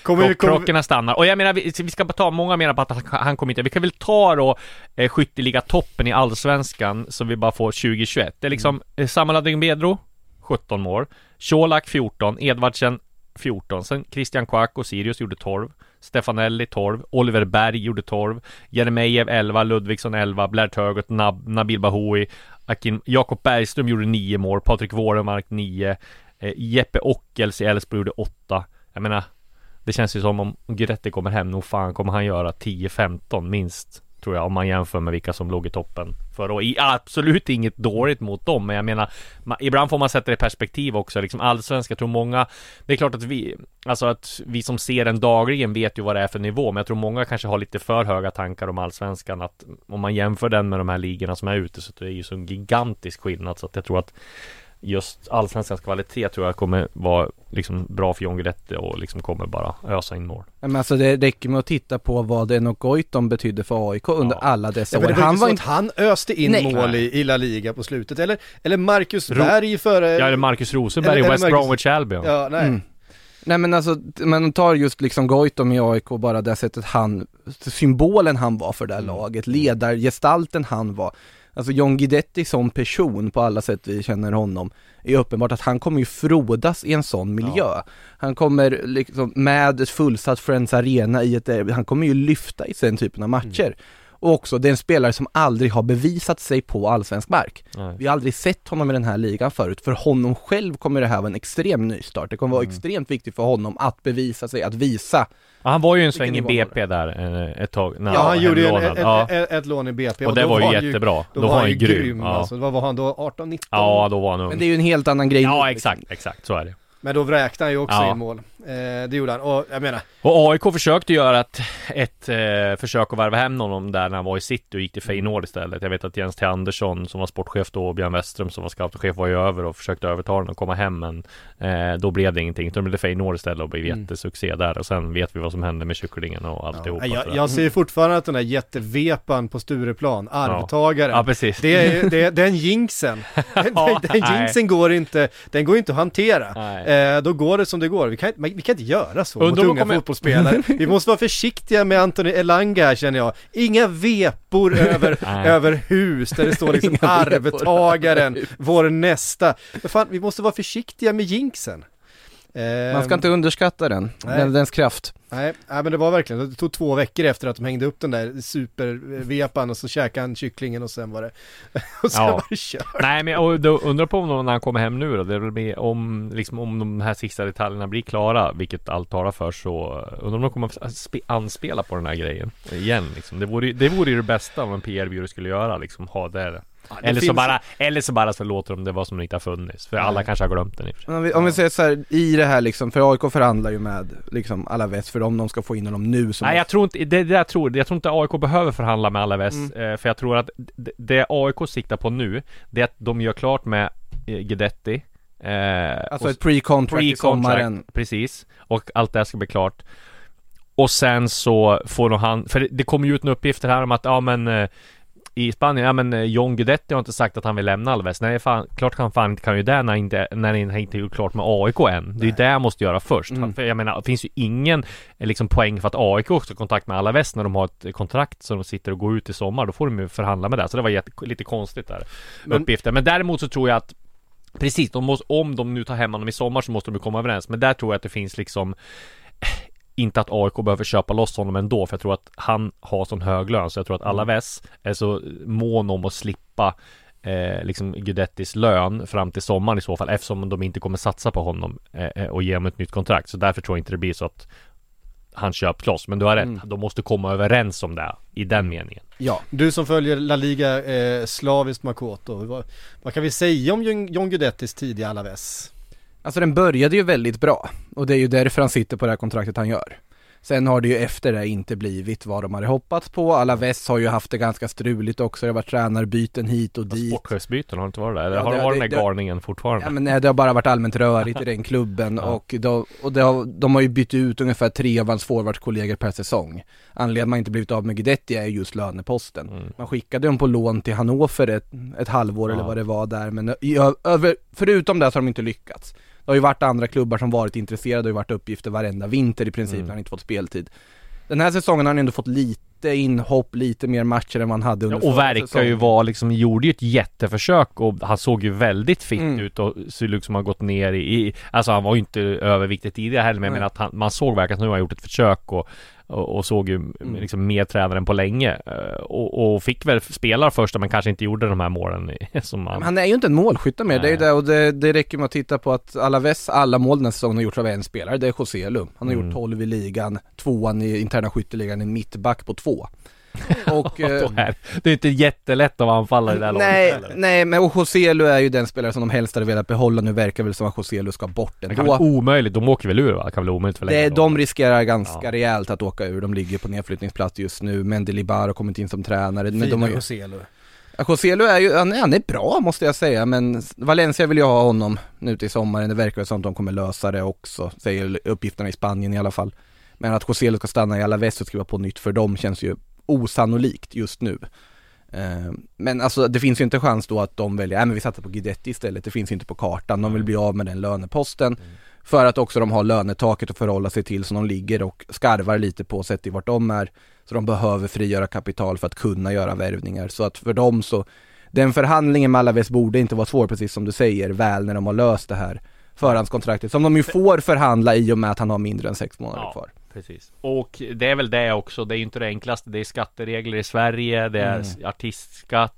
Kommer, Krock, kommer, stannar. Och jag menar, vi, vi ska bara ta, många menar på att han, han kommer inte, vi kan väl ta då eh, skytteliga-toppen i Allsvenskan så vi bara får 2021. Det är liksom Mm. eh, Samaladin Bedro, 17 mål, Colak 14, Edvardsen 14, sen Christian Quack och Sirius gjorde 12, Stefanelli 12, Oliver Berg gjorde 12, Jeremejeff 11, Ludvigsson 11, Blair Turgott, Nab, Nabil Bahoui, Akin, Jakob Bergström gjorde 9 mål, Patrik Wåremark 9, eh, Jeppe Ockels i Elfsborg gjorde 8. Jag menar, det känns ju som om Guidetti kommer hem, nog fan kommer han göra 10-15 minst Tror jag om man jämför med vilka som låg i toppen förra året. I- Absolut inget dåligt mot dem men jag menar man, Ibland får man sätta det i perspektiv också liksom allsvenska, jag tror många Det är klart att vi Alltså att vi som ser den dagligen vet ju vad det är för nivå men jag tror många kanske har lite för höga tankar om allsvenskan att Om man jämför den med de här ligorna som är ute så det är ju så en gigantisk skillnad så att jag tror att just allsvenskans kvalitet tror jag kommer vara liksom bra för John Guidetti och liksom kommer bara ösa in mål. Ja, Men alltså det räcker med att titta på vad Enok Goitom betydde för AIK under Ja. alla dessa Ja, år. var Han inte var så inte, att han öste in Nej. mål i, i La Liga på slutet, eller, eller Marcus Berg före... Ja, eller Marcus Rosenberg eller- i West Marcus- Bromwich Albion. Ja, nej. Mm. Nej men alltså, man tar just liksom Goitom i AIK bara det sättet han, symbolen han var för det här Mm. laget, ledargestalten han var. Alltså John Guidetti som person på alla sätt vi känner honom, är uppenbart att han kommer ju frodas i en sån miljö. Han kommer liksom med ett fullsatt Friends Arena i ett han kommer ju lyfta i den typen av matcher. Och också, det är en spelare som aldrig har bevisat sig på allsvensk mark. Nej. Vi har aldrig sett honom i den här ligan förut. För honom själv kommer det här vara en extrem nystart. Det kommer vara extremt viktigt för honom att bevisa sig, att visa. Ja, Han var ju en sväng i BP där eh, ett tag. när Ja, han gjorde ju ett, ja. ett, ett lån i BP Och det då var ju han jättebra. Då, var han ju grym, grym. Ja. alltså. Vad var han då? 18-19? ja, då var han ung. Men det är ju en helt annan grej Ja, nu, exakt, exakt, så är det. Men då vräkte han ju också Ja. in mål. Eh, det gjorde han. Och jag menar, Och AIK försökte göra ett, ett eh, försök att värva hem honom där när han var i City och gick till Feyenoord istället. Jag vet att Jens T. Andersson som var sportchef då och Björn Westström som var scoutchef var ju över och försökte övertala honom att komma hem men eh, då blev det ingenting. Utan det blev Feyenoord istället och blev Mm. jättesuccé där och sen vet vi vad som hände med kycklingen och alltihopa. ja, så jag, jag ser fortfarande att den där jättevepan på Stureplan, arvtagaren. Ja, precis. Det är, det den jinxen, den, Ja, den, den jinxen går inte, den går inte att hantera. Eh, då går det som det går. Vi kan, inte- vi kan inte göra så Undrar mot unga kommer- fotbollsspelare. Vi måste vara försiktiga med Anthony Elanga här känner jag. Inga vepor över, över hus där det står liksom Inga arvtagaren, vår nästa. Fan, vi måste vara försiktiga med jinxen. Eh, Man ska inte underskatta den, Nej. den dens kraft. Nej, nej, men det var verkligen, det tog två veckor efter att de hängde upp den där supervepan och så käkade han kycklingen och sen var det, och sen Ja. var det kört. Nej men och då undrar på om de, när han kommer hem nu då, det mer om, liksom om de här sista detaljerna blir klara, vilket allt talar för så undrar om de kommer anspela på den här grejen igen liksom. Det vore, det vore ju det bästa om en PR-byrå skulle göra liksom, ha det. Det eller, så bara, eller så bara så låter de det vara som det inte har funnits, för alla kanske har glömt den i och för sig. Om vi, om vi säger så här, i det här liksom, för AIK förhandlar ju med liksom alla väst för om de ska få in honom nu så Nej jag tror inte, det, det jag tror, jag tror inte AIK behöver förhandla med Alaves Mm. eh, För jag tror att det, det AIK siktar på nu Det är att de gör klart med eh, Guidetti eh, Alltså och- ett pre-contract i Pre-contract, sommaren. Precis, och allt det här ska bli klart Och sen så får nog han, för det, det kommer ju ut några uppgifter här om att, ja men eh, i Spanien, ja men eh, John Guidetti har inte sagt att han vill lämna Alves. Nej fan, klart han fan inte kan ju det när han inte, när han inte gjort klart med AIK än. Det är ju det han måste göra först. Mm. För jag menar, det finns ju ingen eh, liksom poäng för att AIK också har kontakt med Alaves när de har ett kontrakt som de sitter och går ut i sommar. Då får de ju förhandla med det, så det var jätte, lite konstigt där Men- Uppgifter, men däremot så tror jag att Precis, de måste, om de nu tar hem honom i sommar så måste de komma överens. Men där tror jag att det finns liksom inte att AIK behöver köpa loss honom ändå för jag tror att han har sån hög lön så jag tror att Alaves är så mån om att slippa eh, liksom Guidettis lön fram till sommaren i så fall eftersom de inte kommer satsa på honom eh, eh, och ge honom ett nytt kontrakt så därför tror jag inte det blir så att han köps loss men du har rätt, Mm. de måste komma överens om det i den meningen Ja. Du som följer La Liga eh, slaviskt Makoto, vad, vad kan vi säga om John John Guidettis tidiga Alaves? Alltså den började ju väldigt bra och det är ju därför han sitter på det här kontraktet han gör. Sen har det ju efter det inte blivit vad de hade hoppats på. Alaves har ju haft det ganska struligt också. Det har varit tränarbyten hit och dit. Sportchefsbyten har det inte varit det? Eller Ja, har det, det- varit det- den här garningen fortfarande? Ja men nej, det har bara varit allmänt rörigt i den klubben Ja. och, då, och det har, de har ju bytt ut ungefär tre av hans forwardskollegor per säsong. Anledningen att man inte blivit av med Guidetti är just löneposten. Mm. Man skickade dem på lån till Hannover ett, ett halvår Ja. eller vad det var där men i, över, förutom det så har de inte lyckats. Det har ju varit andra klubbar som varit intresserade, det har ju varit uppgifter varenda vinter i princip Mm. när han inte fått speltid. Den här säsongen har han ändå fått lite inhopp, lite mer matcher än vad han hade under Ja, och verkar ju vara liksom, gjorde ju ett jätteförsök och han såg ju väldigt fit Mm. ut och så liksom har gått ner i, Alltså han var ju inte överviktig tidigare heller men menar att han, man såg verkligen att nu har han gjort ett försök och och, och såg ju Mm. liksom mer tränare än på länge eh, och, och fick väl spela första men kanske inte gjorde de här målen som Men han är ju inte en målskytt mer, det är ju det och det, det räcker med att titta på att Alaves alla mål den här säsongen har gjorts av en spelare, det är Joselu. Han har Mm. gjort 12 i ligan, tvåan i interna skytteligan, en mittback på två. Och, eh, Det är inte jättelätt att vara anfallare i det här laget nej, heller. nej, men och Joselu är ju den spelare som de helst hade velat behålla, nu verkar väl som att Joselu ska bort Det kan ändå. omöjligt, de åker väl ur va? Det kan väl omöjligt för Det, länge de riskerar ganska Ja. rejält att åka ur, de ligger på nedflyttningsplats just nu, Mendelibar har kommit in som tränare, men de har Fina ju Joselu. Joselu är ju, han, är- han är bra måste jag säga men Valencia vill ju ha honom nu till sommaren. Det verkar som att de kommer lösa det också, säger uppgifterna i Spanien i alla fall. Men att Joselu ska stanna i Alaves och skriva på nytt för dem känns ju osannolikt just nu. Eh, Men alltså det finns ju inte chans då att de väljer, nej men vi satsar på Guidetti istället, det finns inte på kartan. De vill bli av med den löneposten. För att också de har lönetaket att förhålla sig till som de ligger och skarvar lite på sett i vart de är. Så de behöver frigöra kapital för att kunna göra värvningar. Så att för dem så, den förhandlingen med Alaves borde inte vara svår precis som du säger, väl när de har löst det här förhandskontraktet. Som de ju får förhandla i och med att han har mindre än sex månader Ja. kvar. Precis. Och det är väl det också. Det är inte det enklaste. Det är skatteregler i Sverige. Det är Mm. artistskatt.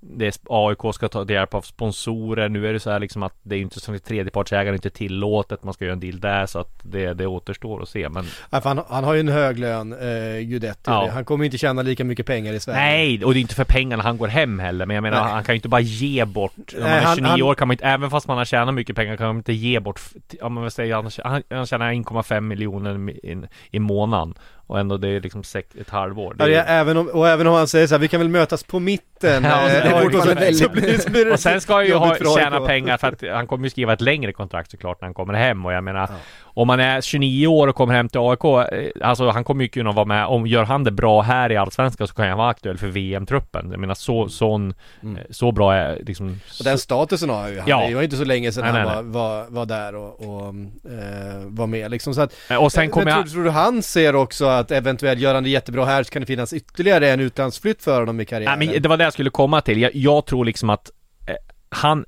Det är AIK ska ta hjälp av sponsorer. Nu är det så här liksom att det är inte som tredjepartsägare inte tillåtet. Man ska göra en deal där så att det, det återstår att se. Men Ja, han, han har ju en hög lön, eh, Guidetti. Ja. Han kommer inte tjäna lika mycket pengar i Sverige. nej, och det är inte för pengarna han går hem heller. Men jag menar, Nej. han kan ju inte bara ge bort. När man är han- 29 han- år kan man inte, även fast man har tjänat mycket pengar kan man inte ge bort. Om man han, han, han tjänar 1,5 miljoner i, i månaden. Och ändå det är liksom sex, ett halvår. Det Ja, är- är, även om, och även om han säger så här, vi kan väl mötas på mitten. Ja, det är fortfarande väldigt- Och sen ska han ju ha, tjäna pengar för att han kommer ju skriva ett längre kontrakt såklart när han kommer hem och jag menar Om man är 29 år och kommer hem till AIK eh, Alltså han kommer ju kunna vara med Om gör han det bra här i Allsvenskan så kan han vara aktuell för VM-truppen Jag menar så, sån, Mm. eh, så bra är liksom Och den statusen har han ju. Han Ja. Det var ju inte så länge sedan Nej, han nej, var, var, var där och, och eh, var med liksom. Så att, Eh, Och sen kommer tror, jag tror du han ser också att eventuellt gör han det jättebra här så kan det finnas ytterligare en utlandsflytt för honom i karriären? Nej men det var det jag skulle komma till Jag, jag tror liksom att eh, Han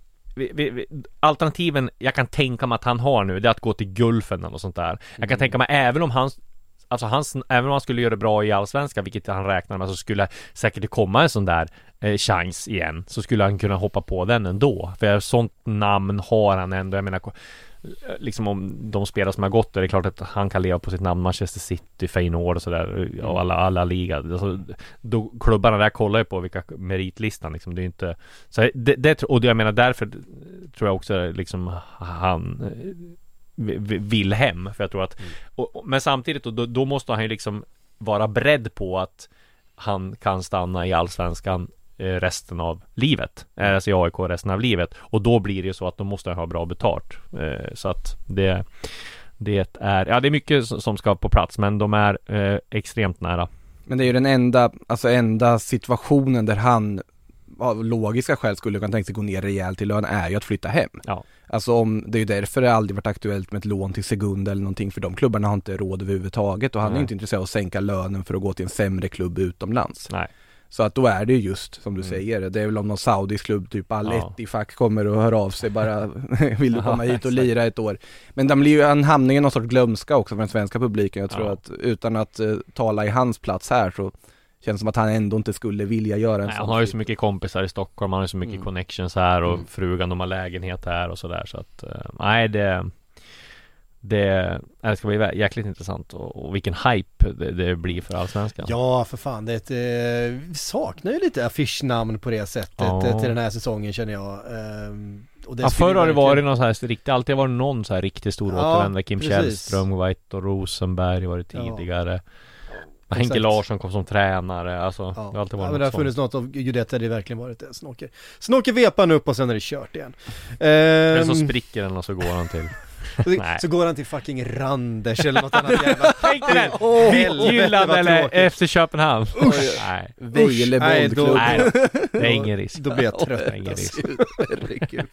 vi, vi, Alternativen jag kan tänka mig att han har nu Det är att gå till Gulfen eller något sånt där Jag kan tänka mig även om han Alltså hans, även om han skulle göra det bra i Allsvenskan, vilket han räknar med, så skulle säkert det komma en sån där eh, chans igen. Så skulle han kunna hoppa på den ändå. För sånt namn har han ändå. Jag menar, liksom om de spelare som har gått där, det är klart att han kan leva på sitt namn. Manchester City, Feyenoord och sådär. Och alla, alla liga. Alltså, då, klubbarna där kollar ju på vilka meritlistan liksom. Det är inte... Så det, det, och jag menar därför tror jag också liksom han eh, vi- vi- vill hem. För jag tror att, och, och, men samtidigt då, då, måste han ju liksom vara beredd på att han kan stanna i Allsvenskan resten av livet. Eh, Alltså i AIK resten av livet. Och då blir det ju så att då måste ha bra betalt. Eh, Så att det det är, ja det är mycket som ska på plats men de är eh, extremt nära. Men det är ju den enda, alltså enda situationen där han av logiska skäl skulle kunna tänka sig gå ner rejält i lön är ju att flytta hem. Ja. Alltså om, det är ju därför det aldrig varit aktuellt med ett lån till Segunda eller någonting för de klubbarna har inte råd överhuvudtaget och han är Nej. ju inte intresserad av att sänka lönen för att gå till en sämre klubb utomlands. Nej. Så att då är det ju just som du Mm. säger, det är väl om någon saudisk klubb typ Al Ja. Ettifaq kommer och hör av sig bara vill du komma hit och lira ett år. Men den blir ju, han hamnar i någon sorts glömska också för den svenska publiken. Jag tror Ja. att utan att eh, tala i hans plats här så känns som att han ändå inte skulle vilja göra en Nej, sån han har ju flytt. så mycket kompisar i Stockholm, han har ju så mycket Mm. connections här och Mm. frugan de har lägenhet här och sådär så att eh, Nej det Det, det ska bli jäkligt intressant och, och vilken hype det, det blir för Allsvenskan Ja, för fan. Det är ett, eh, vi saknar ju lite affischnamn på det sättet Ja. eh, till den här säsongen känner jag. Ehm, och det Ja, förr har det varit någon så här riktigt, alltid varit någon så här riktigt stor Ja, återvändare Kim precis. Källström, White och Rosenberg var det Ja. tidigare Henke Exakt. Larsson kom som tränare, alltså Ja. det har alltid ja, varit men det har funnits något av Guidetti, det har verkligen varit det. Sen åker, sen åker vepan upp och sen är det kört igen. Eller så Ehm, spricker den och så går han till så, så går han till fucking Randers eller något annat jävla... Tänk dig den! Midtjylland helvete, vad eller efter Köpenhamn Nej, Vejle nej, då- bollklubb. nej det är ingen risk Då blir jag trött. Det är ingen risk Herregud.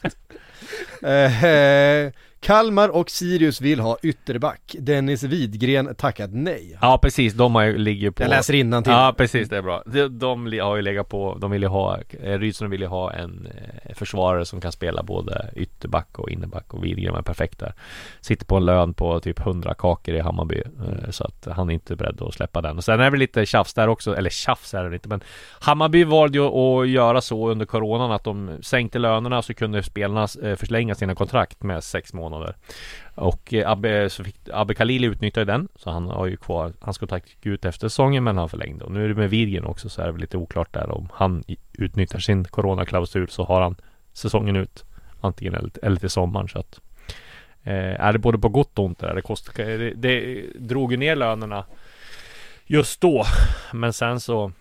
Kalmar och Sirius vill ha ytterback. Dennis Widgren tackat nej. Ja precis, de har ju, ligger på Jag läser innantill. Ja precis, det är bra. De, de har ju legat på, de vill ju ha, eh, Rydström vill ju ha en eh, försvarare som kan spela både ytterback och innerback och Widgren är perfekt där. Sitter på en lön på typ 100 kakor i Hammarby eh, så att han är inte beredd att släppa den. Och sen är det lite tjafs där också, eller tjafs är det inte men Hammarby valde ju att göra så under coronan att de sänkte lönerna så kunde spelarna förlänga sina kontrakt med sex månader. Och eh, Abbe, så fick, Abbe Khalili utnyttjade den Så han har ju kvar Han ska ta ut efter säsongen men han förlängde. Och nu är det med Virgen också så är det väl lite oklart där Om han utnyttjar sin coronaklausul så har han Säsongen ut Antingen eller, eller till sommaren. Så att eh, Är det både på gott och ont där? Det, kostar, det, det drog ju ner lönerna Just då. Men sen så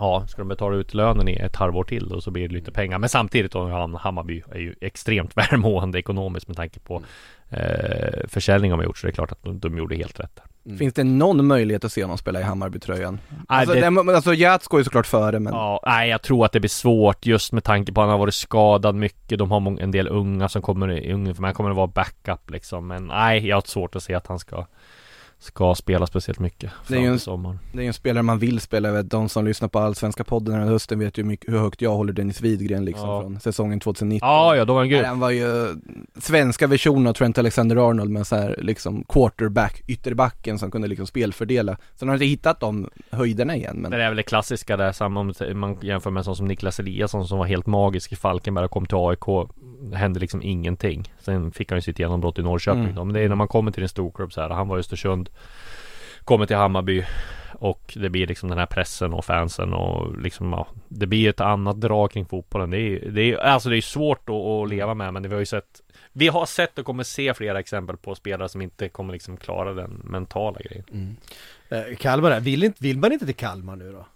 Ja, ska de betala ut lönen i ett halvår till då så blir det lite pengar. Men samtidigt då, Ham- Hammarby är ju extremt välmående ekonomiskt med tanke på eh, försäljning de har gjort. Så det är klart att de, de gjorde helt rätt där. Finns det någon möjlighet att se honom spela i Hammarbytröjan? Alltså, det- alltså Jats går ju såklart före men Ja, nej jag tror att det blir svårt just med tanke på att han har varit skadad mycket. De har en del unga som kommer, unga för mig kommer att vara backup liksom. Men nej, jag har svårt att se att han ska Ska spela speciellt mycket fram en- till sommaren. det är ju en spelare man vill spela. Jag vet, de som lyssnar på Allsvenska podden den här hösten vet ju mycket, hur högt jag håller Dennis Widgren liksom Ja. från säsongen 2019. Ja, ja, då var han grym. Han var ju svenska versionen av Trent Alexander-Arnold med så här liksom quarterback, ytterbacken som kunde liksom spelfördela. Sen har jag inte hittat de höjderna igen men Det är väl det klassiska där, samma om man jämför med en sån som Niklas Eliasson som var helt magisk i Falkenberg och kom till AIK hände liksom ingenting Sen fick han ju sitt genombrott i Norrköping Mm. då. Men det är när man kommer till en storklubb så här, han var i Östersund Kommer till Hammarby Och det blir liksom den här pressen och fansen och liksom ja, Det blir ett annat drag kring fotbollen Det är, det är alltså det är svårt att, att leva med men det vi har ju sett Vi har sett och kommer se flera exempel på spelare som inte kommer liksom klara den mentala grejen Eh, Kalmar vill, inte, vill man inte till Kalmar nu då?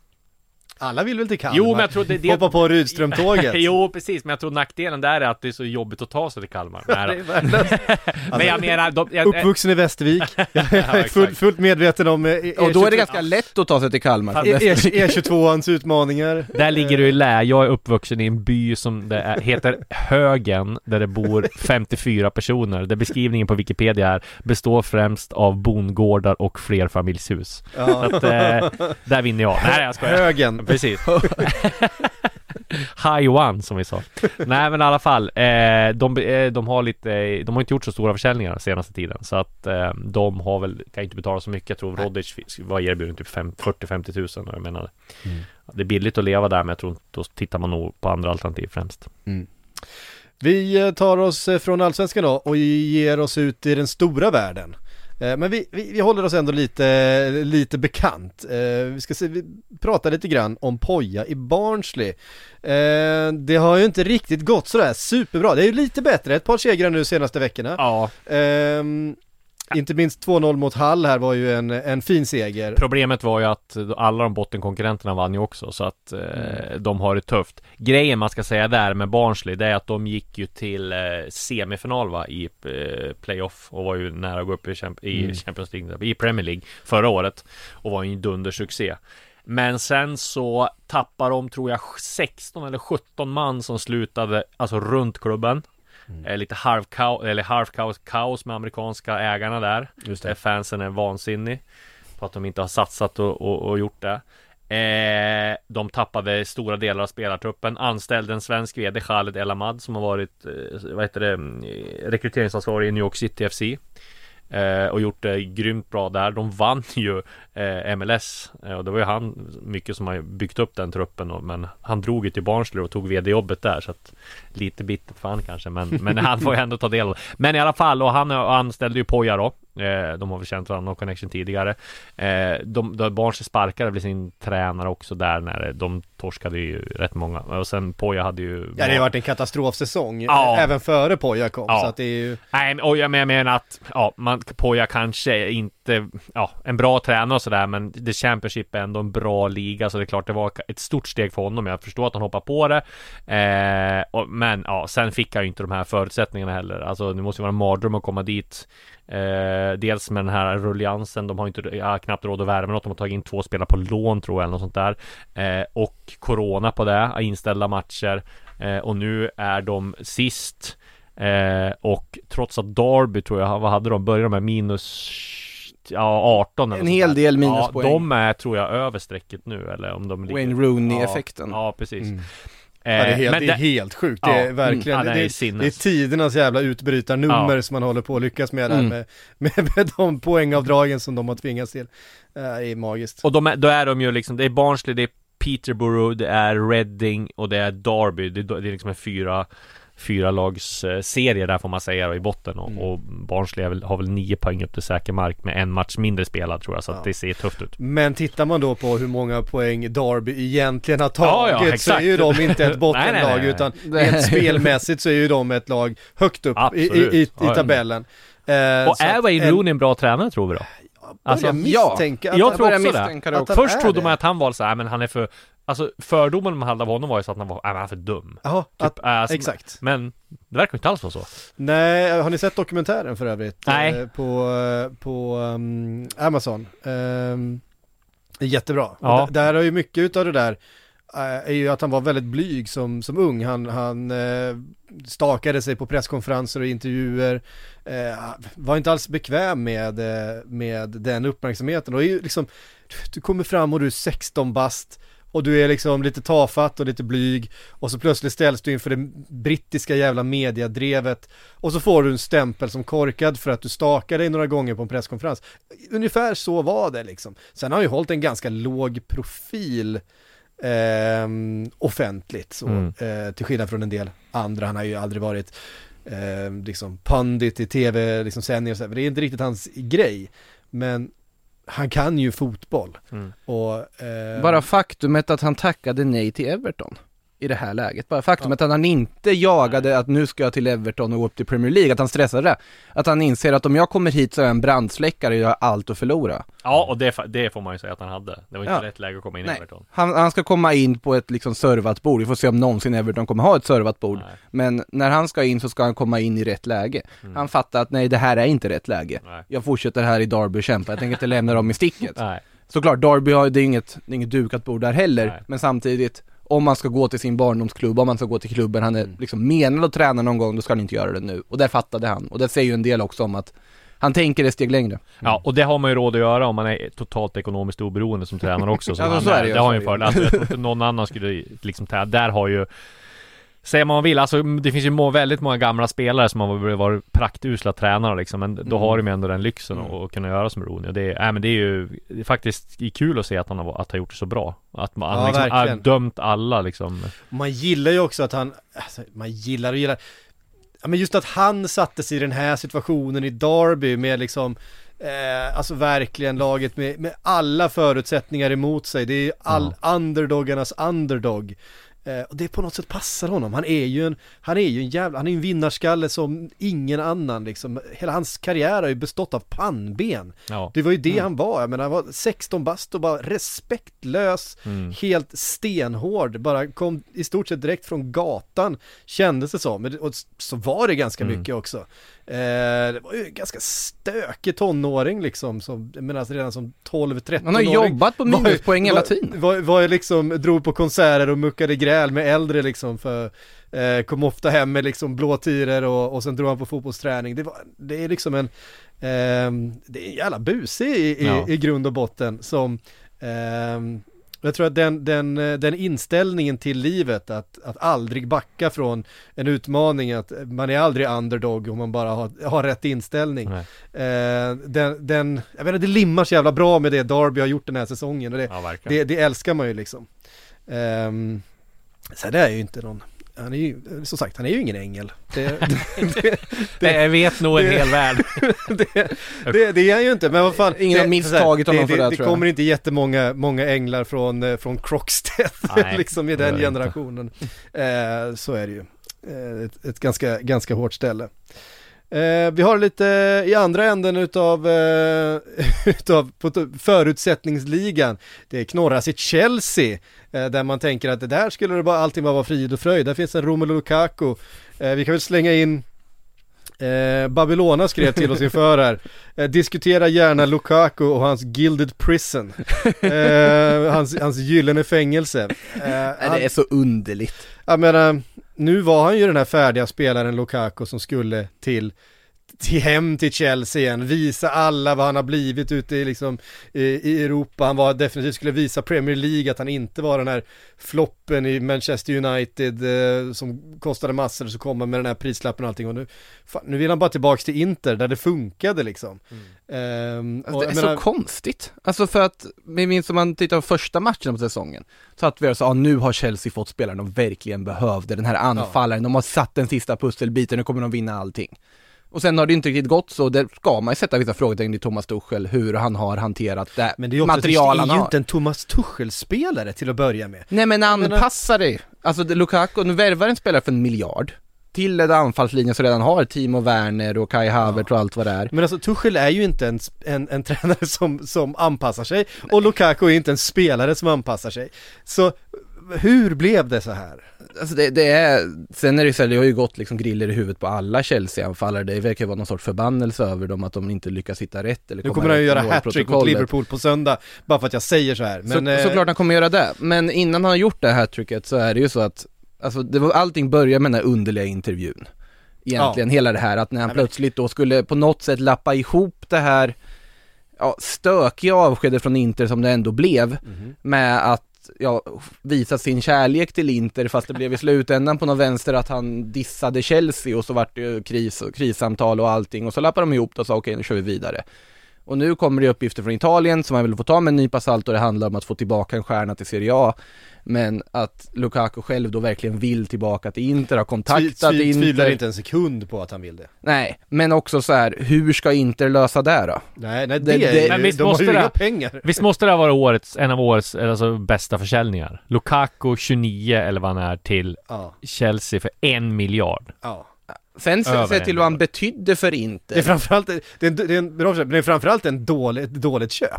Alla vill väl till Kalmar? Jo men jag tror det, det Hoppa på Rydström-tåget. Jo precis, men jag tror nackdelen där är att det är så jobbigt att ta sig till Kalmar Det Nej, värdelöst. Men jag menar, de, jag, Uppvuxen i Västervik. Jag är exakt. fullt, medveten om E- Och då är det E22 ganska lätt att ta sig till Kalmar. E- E- E22ans utmaningar. där ligger du i lä, jag är uppvuxen i en by som det är, heter Högen Där det bor 54 personer Där beskrivningen på Wikipedia är Består främst av bondgårdar och flerfamiljshus Ja. Så att, eh, där vinner jag Nej jag skojar Högen. Precis. High one som vi sa. Nej men i alla fall eh, de, eh, de har lite De har inte gjort så stora försäljningar senaste tiden Så att eh, de har väl Kan inte betala så mycket. Jag tror Rodic var erbjuden typ fem- 40-50 tusen Jag menar. Det är billigt att leva där men jag tror då tittar man nog på andra alternativ främst. Vi eh, tar oss eh, från Allsvenskan då och ger oss ut i den stora världen. Eh, Men vi, vi, vi håller oss ändå lite, lite bekant. Eh, Vi ska se, vi pratar lite grann om Poja i Barnsley. Eh, Det har ju inte riktigt gått sådär superbra. Det är ju lite bättre, ett par segrar nu senaste veckorna. Ja Ehm, inte minst 2-0 mot Hall här var ju en, en fin seger. Problemet var ju att alla de bottenkonkurrenterna vann ju också så att eh, Mm. de har det tufft Grejen man ska säga där med Barnsley det är att de gick ju till eh, semifinal va i eh, playoff och var ju nära att gå upp i, Champ- i Mm. Champions League, i Premier League förra året och var ju en dundersuccé men sen så tappar de tror jag 16 eller 17 man som slutade alltså runt klubben Eh, Lite halvkaos, eller halvkaos kaos med amerikanska ägarna där. Just Eh, Fansen är vansinnig På att de inte har satsat och, och, och gjort det. Eh, De tappade stora delar av spelartruppen. Anställde en svensk VD Khaled El Ahmad Som har varit eh, Vad heter det mm, Rekryteringsansvarig i New York City FC eh, Eh, och gjort det grymt bra där. De vann ju eh, MLS eh, Och det var ju han Mycket som har byggt upp den truppen Men han drog ju till Barnsley och tog VD-jobbet där Så att Lite bittert för han kanske men, men han får ju ändå ta del av det. Men i alla fall och han anställde ju Poja då eh, De har väl känt varandra och connection tidigare eh, De, de Barnsley sparkade väl sin tränare också där när de torskade ju rätt många Och sen Poja hade ju Ja det har varit en katastrofsäsong, Ja. även före Poja kom. Ja. Så att det är ju... Nej, och jag menar att ja, man, Poja kanske inte Ja, en bra tränare och sådär Men The Championship är ändå en bra liga Så det är klart det var ett stort steg för honom Jag förstår att han hoppar på det eh, och, Men ja, sen fick han ju inte de här förutsättningarna heller Alltså det måste ju vara en mardröm att komma dit eh, Dels med den här rulliansen De har inte ja, knappt råd att värva något De har tagit in två spelare på lån tror jag eller något sånt där eh, Och Corona på det Inställda matcher eh, Och nu är de sist Eh, och trots att Derby tror jag, vad hade de? Började de med minus Ja 18 eller En hel där. del minuspoäng. Ja, de är tror jag över strecket nu eller om de ligger Wayne Rooney-effekten. Ja, ja precis Mm. Eh, Ja, det är helt, men det är helt sjukt, det Ja, är mm, verkligen, ja, det är det, det, är tidernas jävla utbrytarnummer Ja. som man håller på att lyckas med där Mm. med, med, med de poängavdragen som de har tvingats till. Eh, Det är magiskt. Och de är, då är de ju liksom, det är Barnsley, det är Peterborough, det är Reading och det är Derby Det, är- det är liksom en fyra Fyra lags eh, serie där får man säga då, i botten och, Mm. och Barnsley väl, har väl nio poäng upp till säker mark med en match mindre spelad tror jag så att Ja. det ser tufft ut Men tittar man då på hur många poäng Derby egentligen har Ja, ja, tagit så är ju de inte ett bottenlag nej, nej, nej. utan rent spelmässigt så är ju de ett lag högt upp i, i, i, i Ja, ja. tabellen. Eh, Och är att Wayne Rooney en bra tränare tror vi då? Alltså, Alltså, misstänka att jag tror också det att också. Först trodde man att han var så här, men han är för Alltså fördomen man hade av honom var ju så att han var, nej men han är för dum Ja, typ, att, alltså, exakt. Men det verkar inte alls vara så Nej, har ni sett dokumentären för övrigt? Nej. Eh, På, eh, på um, Amazon. Um, det är jättebra. Ja. Där har ju mycket utav det där eh, är ju att han var väldigt blyg som, som ung. Han, han eh, stakade sig på presskonferenser och intervjuer. Eh, var inte alls bekväm med, med den uppmärksamheten. Och är ju liksom, du kommer fram och du är 16 bast och du är liksom lite tafatt och lite blyg och så plötsligt ställs du inför det brittiska jävla mediadrevet och så får du en stämpel som korkad för att du stakar dig några gånger på en presskonferens. Ungefär så var det liksom. Sen har han ju hållit en ganska låg profil ehm, offentligt så, Mm. eh, till skillnad från en del andra. Han har ju aldrig varit eh, liksom pundit i tv, liksom sändningar och så, det är inte riktigt hans grej. Men han kan ju fotboll. Mm. Och, eh, Bara faktumet att han tackade nej till Everton i det här läget. Bara faktumet att han inte jagade att nu ska jag till Everton och gå upp till Premier League, att han stressade det. Att han inser att om jag kommer hit så är jag en brandsläckare och jag har allt att förlora. Ja och det, det får man ju säga att han hade Det var inte Ja. rätt läge att komma in i. Everton Han, han ska komma in på ett liksom servat bord, vi får se om någonsin Everton kommer ha ett servat bord. Nej. Men när han ska in så ska han komma in i rätt läge. Han fattar att nej det här är inte rätt läge. Nej. Jag fortsätter här i Derby och kämpa, jag tänker inte lämna dem i sticket. Nej Såklart, Derby har, det är inget, det är inget dukat bord där heller, Nej. men samtidigt om man ska gå till sin barndomsklubb, om man ska gå till klubben han är liksom menad att träna någon gång, då ska han inte göra det nu. Och där fattade han. Och det säger ju en del också om att han tänker ett steg längre. Ja, och det har man ju råd att göra om man är totalt ekonomiskt oberoende som tränare också. Som Ja, så är det det har ju en det fördel. Alltså, jag tror inte någon annan skulle liksom tävla. Där har ju Säger man vad man vill, alltså det finns ju må, väldigt många gamla spelare som har varit praktusla tränare liksom, men då har de ju ändå den lyxen att att kunna göra som Rooney och det är, äh, men det är ju det är faktiskt kul att se att han har, att han gjort det så bra. Att man Ja, liksom har dömt alla liksom. Man gillar ju också att han, alltså, man gillar och gillar, ja men just att han satte sig i den här situationen i Derby med liksom Eh, alltså verkligen laget med, med alla förutsättningar emot sig. Det är all underdogarnas underdog. Eh, och det på något sätt passar honom. Han är ju en, han är ju en jävla, han är en vinnarskalle som ingen annan liksom. Hela hans karriär har ju bestått av pannben. Ja, Det var ju det han var, jag menar han var 16 bast och bara respektlös, helt stenhård, bara kom i stort sett direkt från gatan, kändes det som, och så var det ganska mycket också. Eh, det var ju en ganska stökig tonåring liksom, som, menar alltså redan som 12-13 Han har jobbat på minuspoäng hela tiden. Var, var ju liksom, drog på konserter och muckade gräl med äldre liksom för eh, Kom ofta hem med liksom blå tirer och, och sen drog han på fotbollsträning. Det, var, det är liksom en ehm, Det är en jävla buse i, i, Ja. i grund och botten som ehm, jag tror att den, den, eh, den inställningen till livet att, att aldrig backa från en utmaning, att man är aldrig underdog om man bara har, har rätt inställning. Eh, den, den, jag inte, det limmar så jävla bra med det Darby har gjort den här säsongen och det, ja det, det älskar man ju liksom. Så det är ju inte någon, han är ju, som sagt, han är ju ingen ängel. Det, det, det, Jag vet nog en det- hel värld det, det, det är han ju inte, men vad fan. Ingen har det, misstagit honom för det det, tror jag. kommer inte jättemånga många änglar från, eh, från Crockstedt, Nej, liksom i det den det generationen. Eh, så är det ju. Eh, ett, ett ganska, ganska hårt ställe. Eh, vi har lite i andra änden utav, eh, utav förutsättningsligan. Det knorras i Chelsea, eh, där man tänker att det där skulle det bara, allting bara vara frid och fröjd. Där finns en Romelu Lukaku. Eh, vi kan väl slänga in Eh, Babylona skrev till oss inför här. Eh, diskutera gärna Lukaku och hans Gilded Prison. Eh, hans, hans gyllene fängelse. Eh, Nej, han- det är så underligt. jag menar, nu var han ju den här färdiga spelaren Lukaku som skulle till till hem till Chelsea igen, visa alla vad han har blivit ute i, liksom, i, Europa. Han var definitivt skulle visa Premier League att han inte var den här floppen i Manchester United eh, som kostade massor så kom han med den här prislappen och allting och nu, fan, nu vill han bara tillbaka till Inter där det funkade liksom. Mm. Ehm, Alltså, det är jag så menar- konstigt. Alltså för att, vi minns om man tittar på första matchen på säsongen, så att vi och sa, ah, nu har Chelsea fått spelaren de verkligen behövde, den här anfallaren, de har satt den sista pusselbiten, nu kommer de vinna allting. Och sen har det inte riktigt gått så, där ska man ju sätta vissa frågetecken i Thomas Tuchel, hur han har hanterat det Men det är ju också, material det han är ju har. inte en Thomas Tuchel-spelare till att börja med. Nej men menar- anpassa dig! Alltså det- Lukaku, nu värvar en spelare för en miljard, till en anfallslinje som redan har Timo Werner och Kai Havertz och allt vad det är. Men alltså Tuchel är ju inte en, en, en tränare som, som anpassar sig och Lukaku är inte en spelare som anpassar sig. Så hur blev det så här? Alltså det, det är, sen är det ju så här, det har ju gått liksom griller i huvudet på alla Chelsea-anfallare. Det verkar ju vara någon sorts förbannelse över dem att de inte lyckas hitta rätt eller Nu kommer han ju göra hattrick mot. Liverpool på söndag, bara för att jag säger så här. Men, så, eh, såklart han kommer göra det, men innan han har gjort det hattricket så är det ju så att Alltså det var, allting börjar med den här underliga intervjun Egentligen, hela det här att när han Nej, plötsligt då skulle på något sätt lappa ihop det här Ja, stökiga avskedet från Inter som det ändå blev Mhm. Med att ja, visa sin kärlek till Inter fast det blev i slutändan på någon vänster att han dissade Chelsea och så vart det kris och krissamtal och allting och så lappade de ihop det och sa okej nu kör vi vidare och nu kommer det uppgifter från Italien som man vill få ta med en nypa salt och det handlar om att få tillbaka en stjärna till Serie A. Men att Lukaku själv då verkligen vill tillbaka till Inter, har tvi, kontaktat tvi, Inter. tvivlar inte en sekund på att han vill det. Nej, men också så här, hur ska Inter lösa det då? Nej, nej det, Det- är det- Men visst de har måste ju det- inga pengar. Visst måste det ha varit årets, en av årets alltså, bästa försäljningar? Lukaku 29 eller vad han är till Ja, Chelsea för en miljard. ja. Sen se, till vad han betydde för Inter. Det är framförallt, det är, en, det är en det är framförallt en dålig, ett dåligt köp.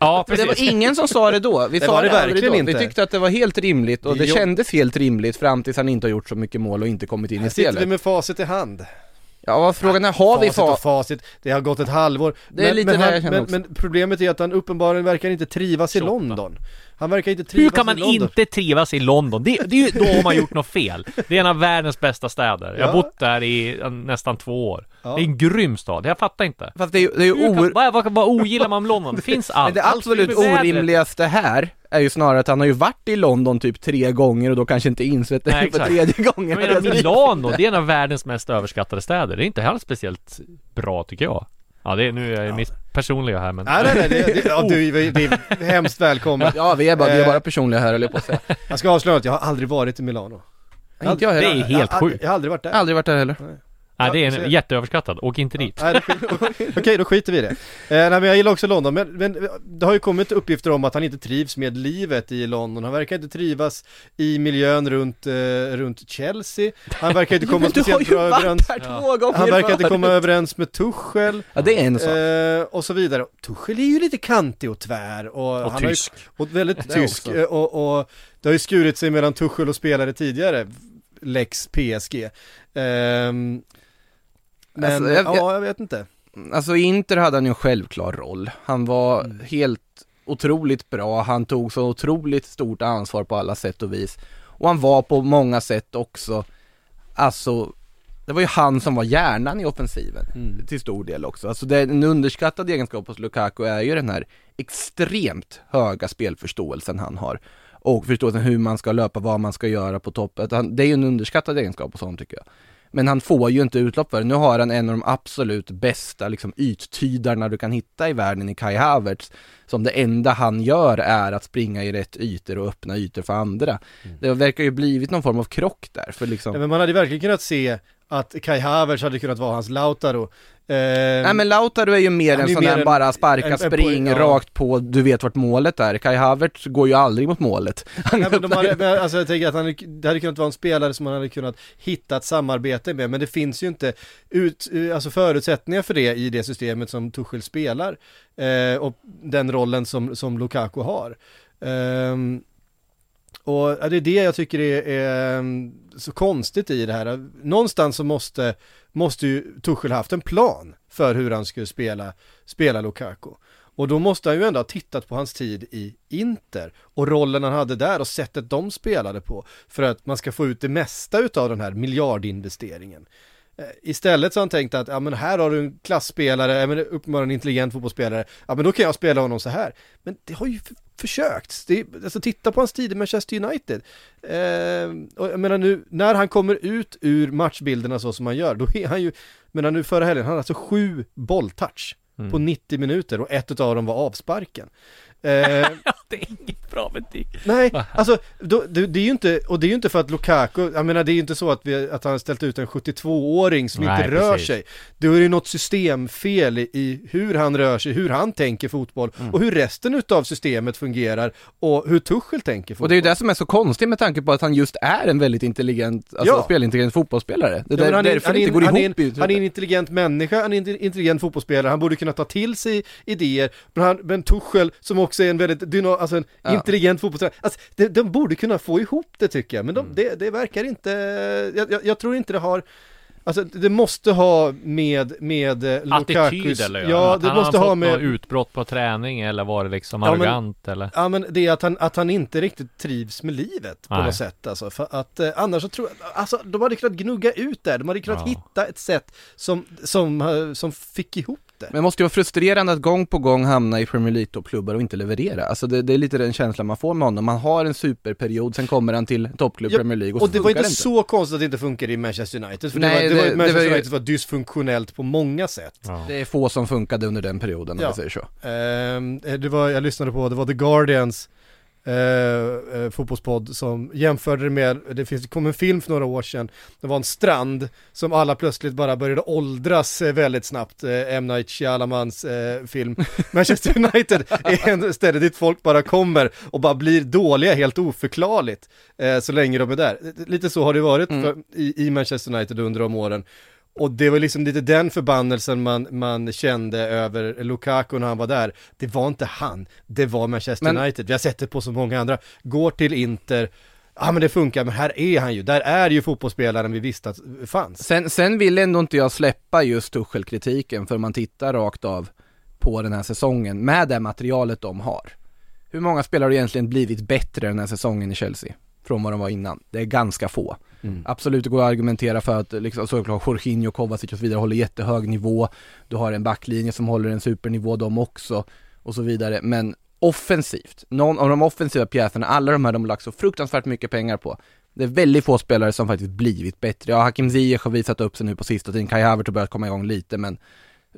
Ja, Men det precis. var ingen som sa det då, vi Det sa var det det aldrig verkligen då. inte. Vi tyckte att det var helt rimligt och det Jo. kändes helt rimligt fram tills han inte har gjort så mycket mål och inte kommit in i Här sitter vi spelet. med facit i hand. Ja, frågan är, har vi facit och fa- facit, det har gått ett halvår. Det är men, lite men, det han, men, men problemet är att han uppenbarligen verkar inte trivas i 28. London. Han verkar inte trivas Hur kan man i London. inte trivas i London? Det, det är ju, då har man gjort något fel. Det är en av världens bästa städer. Jag har Ja. bott där i eh, nästan två år. Ja. Det är en grym stad, jag fattar inte. Fast det är det är Hur kan, or... vad, vad, vad ogillar man med London? Det finns allt. Men det absolut orimligaste här är ju snarare att han har ju varit i London typ tre gånger och då kanske inte insett det Nej, för tredje gången. Menar Milano, det är en av världens mest överskattade städer. Det är inte heller speciellt bra tycker jag. Ja, det är, nu är jag mitt personliga här men... Nej nej nej, det, det, ja, du, det är hemskt välkommen. Ja, vi är bara, vi är Eh. bara personliga här höll jag på att säga. Jag ska avslöja att jag har aldrig varit i Milano. Inte jag det heller. är helt jag, sjukt. Jag har aldrig varit där. Aldrig varit där heller. Nej, det är Ja, en, jätteöverskattad. Åk inte dit. Nej, Okej, då skiter vi i det. Eh, nej, men jag gillar också London, men, men det har ju kommit uppgifter om att han inte trivs med livet i London. Han verkar inte trivas i miljön runt, eh, runt Chelsea. Han verkar inte komma Men du har speciellt bra varit överens. gånger Han verkar inte komma överens med Tuchel. Ja, det är en sak. Eh, och så vidare. Tuchel är ju lite kantig och tvär och, Och han har ju, tysk. och väldigt tysk eh, och, och det har ju skurit sig mellan Tuchel och spelare tidigare. Lex PSG. Ehm, men Alltså, jag- ja, jag vet inte. Alltså i Inter hade han ju en självklar roll. Han var Mm. helt otroligt bra, han tog så otroligt stort ansvar på alla sätt och vis. Och han var på många sätt också, alltså det var ju han som var hjärnan i offensiven Mm. till stor del också. Alltså det, en underskattad egenskap hos Lukaku är ju den här extremt höga spelförståelsen han har. Och förståelsen hur man ska löpa, vad man ska göra på topp. Att han, det är ju en underskattad egenskap hos honom tycker jag. Men han får ju inte utlopp för det. Nu har han en av de absolut bästa liksom, yttydarna du kan hitta i världen i Kai Havertz. Som det enda han gör är att springa i rätt ytor och öppna ytor för andra. Det verkar ju blivit någon form av krock där. För liksom... Ja, men man hade verkligen kunnat se att Kai Havertz hade kunnat vara hans Lautaro. Ehm, Nej men Lautaro är ju mer en sån där en- bara sparka, en- en spring, poäng, ja. rakt på, du vet vart målet är. Kai Havertz går ju aldrig mot målet. Nej, men de hade, alltså jag tänker att han, det hade kunnat vara en spelare som man hade kunnat hitta ett samarbete med, men det finns ju inte ut, eh, alltså förutsättningar för det i det systemet som Tuchel spelar eh, och den rollen som, som Lukaku har. Ehm, och det är det jag tycker är, är mm, så konstigt i det här. Någonstans så måste, måste ju Tuchel haft en plan för hur han skulle spela, spela Lukaku. Och då måste han ju ändå ha tittat på hans tid i Inter och rollen han hade där och sättet de spelade på för att man ska få ut det mesta utav den här miljardinvesteringen. Eh, istället så har han tänkt att, ja men här har du en klassspelare, ja men uppenbarligen en intelligent fotbollsspelare, ja men då kan jag spela honom så här. Men det har ju för försökt, det, alltså titta på hans tid i Manchester United. Eh, och jag menar nu, när han kommer ut ur matchbilderna så som han gör, då är han ju, menar nu förra helgen, han hade alltså sju bolltouch Mm. på 90 minuter och ett av dem var avsparken. Eh, det är inget bra betyg. Nej, alltså då, det, det är ju inte, och det är ju inte för att Lukaku, jag menar det är ju inte så att, vi, att han har ställt ut en 72-åring som Nej, inte rör precis. sig. Då är det ju något systemfel i, i hur han rör sig, hur han tänker fotboll Mm. och hur resten utav systemet fungerar och hur Tuchel tänker fotboll. Och det är ju det som är så konstigt med tanke på att han just är en väldigt intelligent, alltså Ja. spelintelligent fotbollsspelare. Det Ja, är han är- därför han det inte går han är- ihop i Han är en intelligent människa, han är en intelligent fotbollsspelare, han borde kunna ta till sig idéer, men, han, men Tuchel som också är en väldigt dyna, bra, alltså en Ja. intelligent fotbollstränare. Alltså, de, de borde kunna få ihop det tycker jag, men Mm. de, det, det verkar inte, jag, jag, jag tror inte det har Alltså det måste ha med, med eh, Lukakus Attityd eller ja, det han måste har ha med utbrott på träning eller var det liksom Ja, men- arrogant eller? Ja men det är att han, att han inte riktigt trivs med livet på Nej. något sätt alltså. För att eh, annars så tror jag, alltså de hade kunnat gnugga ut det, de hade kunnat Ja. hitta ett sätt som, som, eh, som fick ihop det. Men det måste ju vara frustrerande att gång på gång hamna i Premier League toppklubbar och inte leverera. Alltså det, det är lite den känslan man får med honom. Man har en superperiod, sen kommer han till toppklubb Ja, Premier League och, Och det var funkar inte så konstigt att det inte funkar i Manchester United, för Nej, det, var, det, det- var, Manchester det var ju- United var dysfunktionellt på många sätt. Ja. Det är få som funkade under den perioden om Ja. vi säger så. Ehm, det var, jag lyssnade på, det var The Guardians eh, eh, fotbollspodd som jämförde det med, det finns, kom en film för några år sedan, det var en strand som alla plötsligt bara började åldras eh, väldigt snabbt, eh, M. Night Shyalamans eh, film. Manchester United är en ställe dit folk bara kommer och bara blir dåliga helt oförklarligt eh, så länge de är där. Lite så har det varit Mm. för, i, i Manchester United under de åren. Och det var liksom lite den förbannelsen man, man kände över Lukaku när han var där. Det var inte han, det var Manchester Men- United. Vi har sett det på så många andra. Går till Inter, ja men det funkar, men här är han ju. Där är ju fotbollsspelaren vi visste att fanns. Sen, sen vill ändå inte jag släppa just Tuchel-kritiken för om man tittar rakt av på den här säsongen med det materialet de har. Hur många spelare har egentligen blivit bättre den här säsongen i Chelsea? Från vad de var innan. Det är ganska få. Absolut, det går att argumentera för att liksom, såklart Jorginho, Kovacic och så vidare håller jättehög nivå. Du har en backlinje som håller en supernivå de också och så vidare. Men offensivt, någon av de offensiva pjäserna, alla de här de har lagt så fruktansvärt mycket pengar på. Det är väldigt få spelare som faktiskt blivit bättre. Ja, Hakim Ziyech har visat upp sig nu på sista tiden, Kai Havertz har börjat komma igång lite men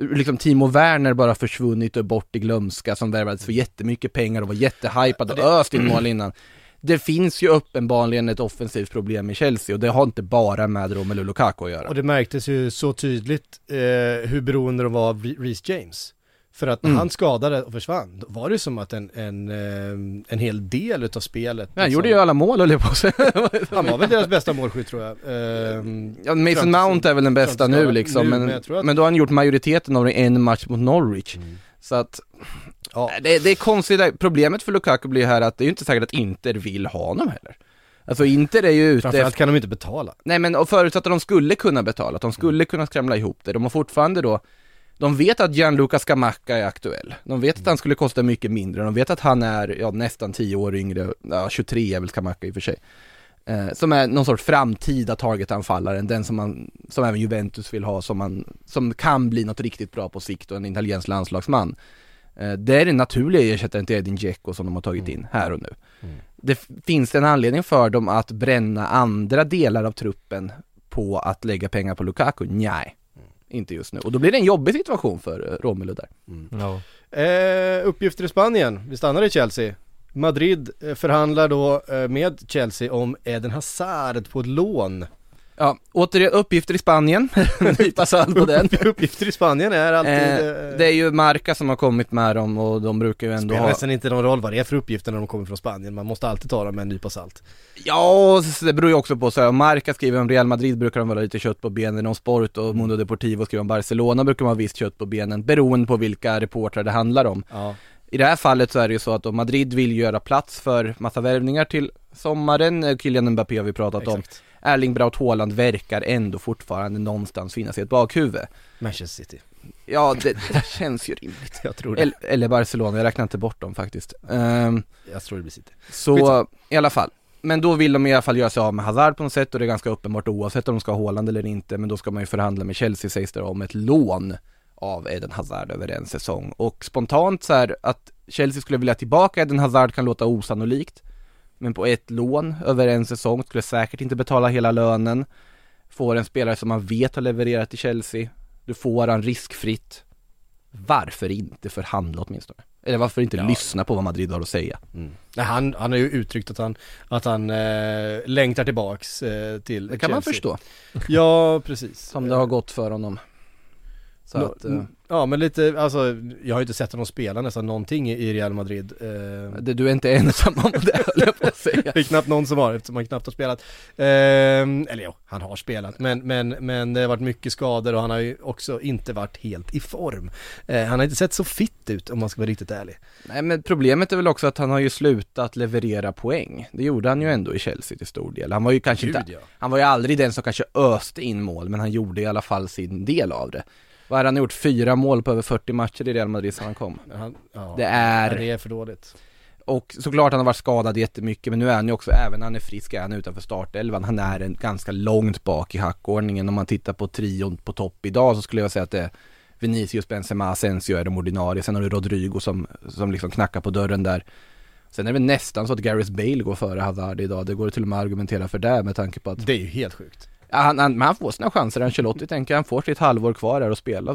liksom Timo Werner bara försvunnit och bort i glömska som värvades för jättemycket pengar och var jättehypad och öst in mål innan. Det finns ju uppenbarligen ett offensivt problem i Chelsea och det har inte bara med Romelu Lukaku att göra. Och det märktes ju så tydligt eh, hur beroende de var av Re- Reece James. För att när Mm. han skadade och försvann, då var det som att en, en, eh, en hel del utav spelet han liksom- gjorde ju alla mål höll jag på säga. Han var väl deras bästa målskytt tror jag. Ehm, Ja, Mason Mount är väl den bästa nu liksom, Nu, men, men att- men då har han gjort majoriteten av det en match mot Norwich. Så att, Ja. det, det är konstigt, problemet för Lukaku blir här att det är ju inte säkert att Inter vill ha honom heller. Alltså Inter är ju ute Framförallt kan de inte betala. nej men och förutsatt att de skulle kunna betala, att de skulle kunna skramla ihop det, de har fortfarande då de vet att Gianluca Scamacca är aktuell. De vet att han skulle kosta mycket mindre. De vet att han är ja, nästan 10 år yngre, ja, 23 är väl Scamacca i och för sig. Eh, som är någon sorts framtida targetanfallare, den som, man, som även Juventus vill ha, som, man, som kan bli något riktigt bra på sikt och en italiensk landslagsman. Eh, det är den naturliga ersättaren till Edin Dzeko som de har tagit in här och nu. Det f- finns en anledning för dem att bränna andra delar av truppen på att lägga pengar på Lukaku? Nej, inte just nu. Och då blir det en jobbig situation för eh, Romelu där. Ja. Eh, uppgifter i Spanien, vi stannar i Chelsea. Madrid eh, förhandlar då med Chelsea om Eden Hazard på ett lån. Ja, återigen uppgifter i Spanien, nypa salt på den. Uppgifter i Spanien är alltid... Eh, Eh, det är ju Marca som har kommit med dem och de brukar ju ändå spelar ha nästan inte någon roll vad det är för uppgifter när de kommer från Spanien, man måste alltid ta dem med en nypa salt. Ja, det beror ju också på så här, om Marca skriver om Real Madrid brukar de vara lite kött på benen, om Sport och Mundo Deportivo skriver om Barcelona brukar de ha visst kött på benen, beroende på vilka reportrar det handlar om. Ja. I det här fallet så är det ju så att Madrid vill göra plats för massa värvningar till sommaren, Eh, Kylian Mbappé har vi pratat om. Erling Braut Haaland verkar ändå fortfarande någonstans finnas i ett bakhuvud. Manchester City. Ja, det, det känns ju rimligt. Jag tror det. Eller, eller Barcelona, jag räknar inte bort dem faktiskt. Ehm, Jag tror det blir City. så, Skitsamma. i alla fall. Men då vill de i alla fall göra sig av med Hazard på något sätt och det är ganska uppenbart oavsett om de ska ha Haaland eller inte, men då ska man ju förhandla med Chelsea sägs det om ett lån av Eden Hazard över en säsong. Och spontant så här att Chelsea skulle vilja tillbaka Eden Hazard kan låta osannolikt. Men på ett lån över en säsong skulle säkert inte betala hela lönen. Får en spelare som man vet har levererat i Chelsea. Du får han riskfritt. Varför inte förhandla åtminstone? Eller varför inte lyssna på vad Madrid har att säga? Nej, han, han har ju uttryckt att han, att han eh, längtar tillbaks eh, till Det kan man Chelsea. förstå, Ja, precis. som det har gått för honom. Så Nå- att, eh, Ja men lite, alltså jag har ju inte sett honom spela nästan någonting i Real Madrid. Eh, du är inte ensam om det höll jag på att säga. det är knappt någon som har eftersom han knappt har spelat. Eh, eller ja, han har spelat men, men, men det har varit mycket skador och han har ju också inte varit helt i form. Eh, han har inte sett så fitt ut om man ska vara riktigt ärlig. Nej men problemet är väl också att han har ju slutat leverera poäng. Det gjorde han ju ändå i Chelsea till stor del. Han var ju kanske inte, ja. han var ju aldrig den som kanske öste in mål, men han gjorde i alla fall sin del av det. Vad har han gjort? Fyra mål på över 40 matcher i Real Madrid sedan han kom. Han, ja, Det är- Det är för dåligt. Och såklart han har varit skadad jättemycket, men nu är han ju också, även när han är frisk, är han utanför startelvan. Han är en ganska långt bak i hackordningen. Om man tittar på trion på topp idag så skulle jag säga att det är Vinicius, Benzema, Asensio är de ordinarie. Sen har du Rodrigo som, som liksom knackar på dörren där. Sen är det väl nästan så att Gareth Bale går före Hazard idag. Det går till och med att argumentera för det med tanke på att Det är ju helt sjukt. Ja, han, han, men han får sina chanser, Ancelotti tänker han får sitt halvår kvar här och spela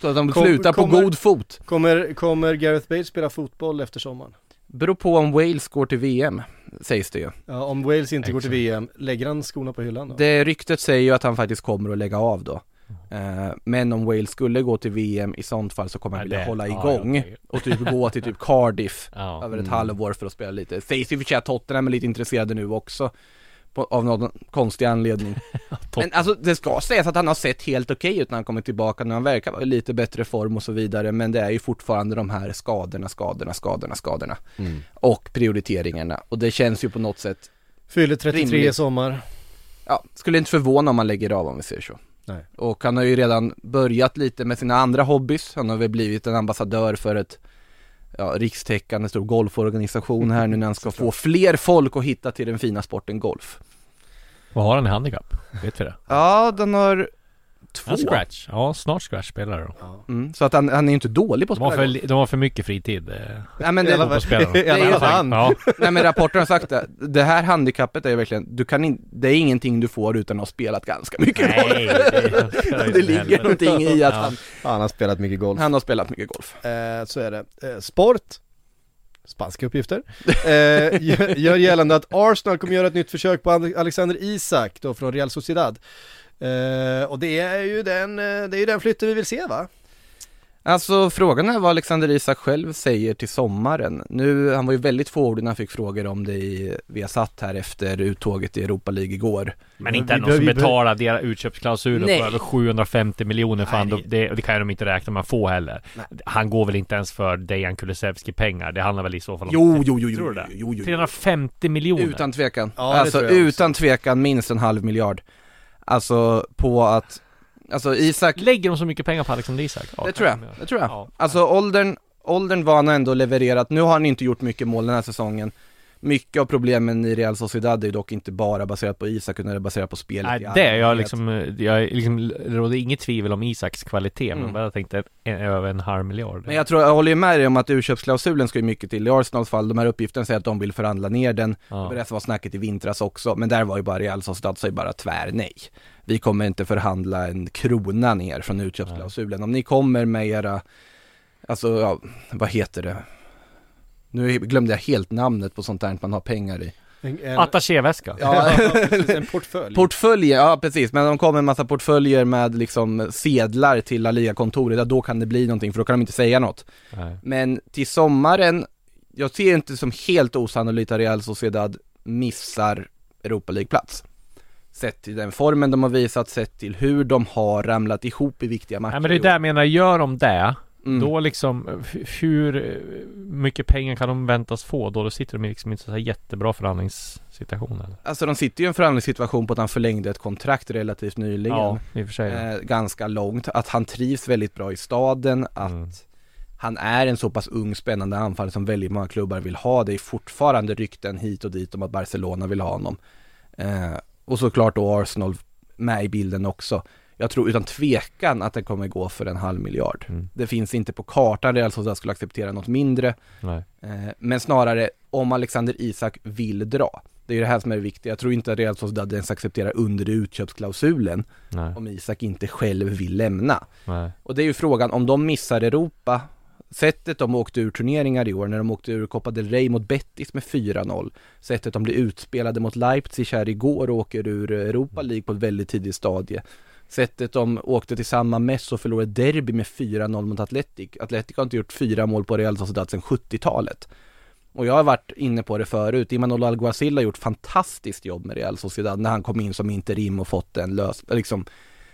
Så att de Kom- slutar på kommer- god fot Kommer, kommer Gareth Bale spela fotboll efter sommaren? Beror på om Wales går till VM, sägs det ju Ja, om Wales inte går till Exakt. VM, lägger han skorna på hyllan då? Det ryktet säger ju att han faktiskt kommer att lägga av då Eh, Men om Wales skulle gå till VM i sånt fall så kommer han vilja det- hålla ja, igång ja, och typ gå till typ Cardiff över ett Mm. halvår för att spela lite. Sägs ju för sig att Tottenham är lite intresserade nu också på, av någon konstig anledning. Men alltså det ska sägas att han har sett helt okej ut när han kommer tillbaka, när han verkar vara i lite bättre form och så vidare, men det är ju fortfarande de här skadorna, skadorna, skadorna, skadorna Mm. och prioriteringarna och det känns ju på något sätt, Fyller 33 i sommar. ja, skulle inte förvåna om han lägger av om vi säger så. Nej. Och han har ju redan börjat lite med sina andra hobbys, han har väl blivit en ambassadör för ett ja, rikstäckande stor golforganisation här nu när han ska få fler folk att hitta till den fina sporten golf. Vad har han i handikapp? Vet vi det? Ja, den har två. Han scratch? Ja, snart scratch spelar de. Mm, så att han, han är ju inte dålig på att De har spela för, golf. de har för mycket fritid. eh, Nej men det, Det är ju han. Ja, nej men rapporten har sagt det, det här handikappet är ju verkligen, du kan in, det är ingenting du får utan att ha spelat ganska mycket golf. nej, det, det ligger någonting i att Ja. han, Han har spelat mycket golf. han har spelat mycket golf. Eh, så är det. Eh, sport. Spanska uppgifter. Eh, gör- gällande att Arsenal kommer göra ett nytt försök på Ale- Alexander Isak då från Real Sociedad. Eh, och det är ju den, eh, det är ju den flytten vi vill se va? Alltså frågan är vad Alexander Isak själv säger till sommaren. Nu, han var ju väldigt fåordig när han fick frågor om det i, vi har satt här efter uttåget i Europa League igår. Men inte någon behöver- som betalar deras utköpsklausuler Nej. på över 750 miljoner fan, Nej, det, det kan de inte räkna med att få heller. Nej. Han går väl inte ens för Dejan Kulusevski pengar, det handlar väl i så fall om Jo, jo, jo, jo, Tror du det? jo, jo, jo. 350 miljoner? Utan tvekan. Ja, alltså utan tvekan minst en halv miljard. Alltså på att, alltså Isak, Lägger de så mycket pengar på Alexander Isak? Ja, det tror jag, det tror jag. Ja. Alltså åldern, åldern var han ändå levererat, nu har han inte gjort mycket mål den här säsongen. Mycket av problemen i Real Sociedad är dock inte bara baserat på Isak utan det är baserat på spelet Nej, i det är jag allmänhet. liksom, jag liksom, råder inget tvivel om Isaks kvalitet, Mm. men bara tänkte en, över en halv miljard. Men jag tror, jag håller ju med dig om att urköpsklausulen ska ju mycket till. I Arsenals fall, de här uppgifterna säger att de vill förhandla ner den. ja. Det var snacket i vintras också, men där var ju bara Real Sociedad ju bara tvär nej. Vi kommer inte förhandla en krona ner från utköpsklausulen. Om ni kommer med era, alltså ja, vad heter det? Nu glömde jag helt namnet på sånt där man har pengar i. En, en, Ja, Attachéväska. en portfölj. portföljer, ja precis, men de kommer en massa portföljer med liksom sedlar till La Liga-kontoret, ja, då kan det bli någonting för då kan de inte säga något. Nej. Men till sommaren, jag ser inte som helt osannolikt att Real Sociedad missar Europa League-plats. Sett till den formen de har visat, sett till hur de har ramlat ihop i viktiga matcher Nej men det är där år. jag menar, gör de det, Mm. då liksom, hur mycket pengar kan de väntas få då? Då sitter de i liksom inte så här jättebra förhandlingssituation eller? Alltså de sitter ju i en förhandlingssituation på att han förlängde ett kontrakt relativt nyligen. Ja, i och för sig. eh, ganska långt, att han trivs väldigt bra i staden, att Mm. han är en så pass ung spännande anfallare som väldigt många klubbar vill ha. Det är fortfarande rykten hit och dit om att Barcelona vill ha honom. Eh, och såklart då Arsenal med i bilden också. Jag tror utan tvekan att den kommer gå för en halv miljard. Mm. Det finns inte på kartan Real Sociedad skulle acceptera något mindre. Eh, men snarare om Alexander Isak vill dra. Det är ju det här som är det viktiga. Jag tror inte att Real Sociedad ens accepterar under utköpsklausulen Nej. om Isak inte själv vill lämna. Nej. Och det är ju frågan, om de missar Europa, sättet de åkte ur turneringar i år, när de åkte ur Copa del Rey mot Betis med 4-0, sättet de blir utspelade mot Leipzig här igår och åker ur Europa League på ett väldigt tidigt stadie. Sättet de åkte till samma mäss och förlorade derby med 4-0 mot Atletic. Atletic har inte gjort fyra mål på Real Sociedad sedan 70-talet. Och jag har varit inne på det förut, Imanol Alguacil har gjort fantastiskt jobb med Real Sociedad när han kom in som interim och fått den lös, liksom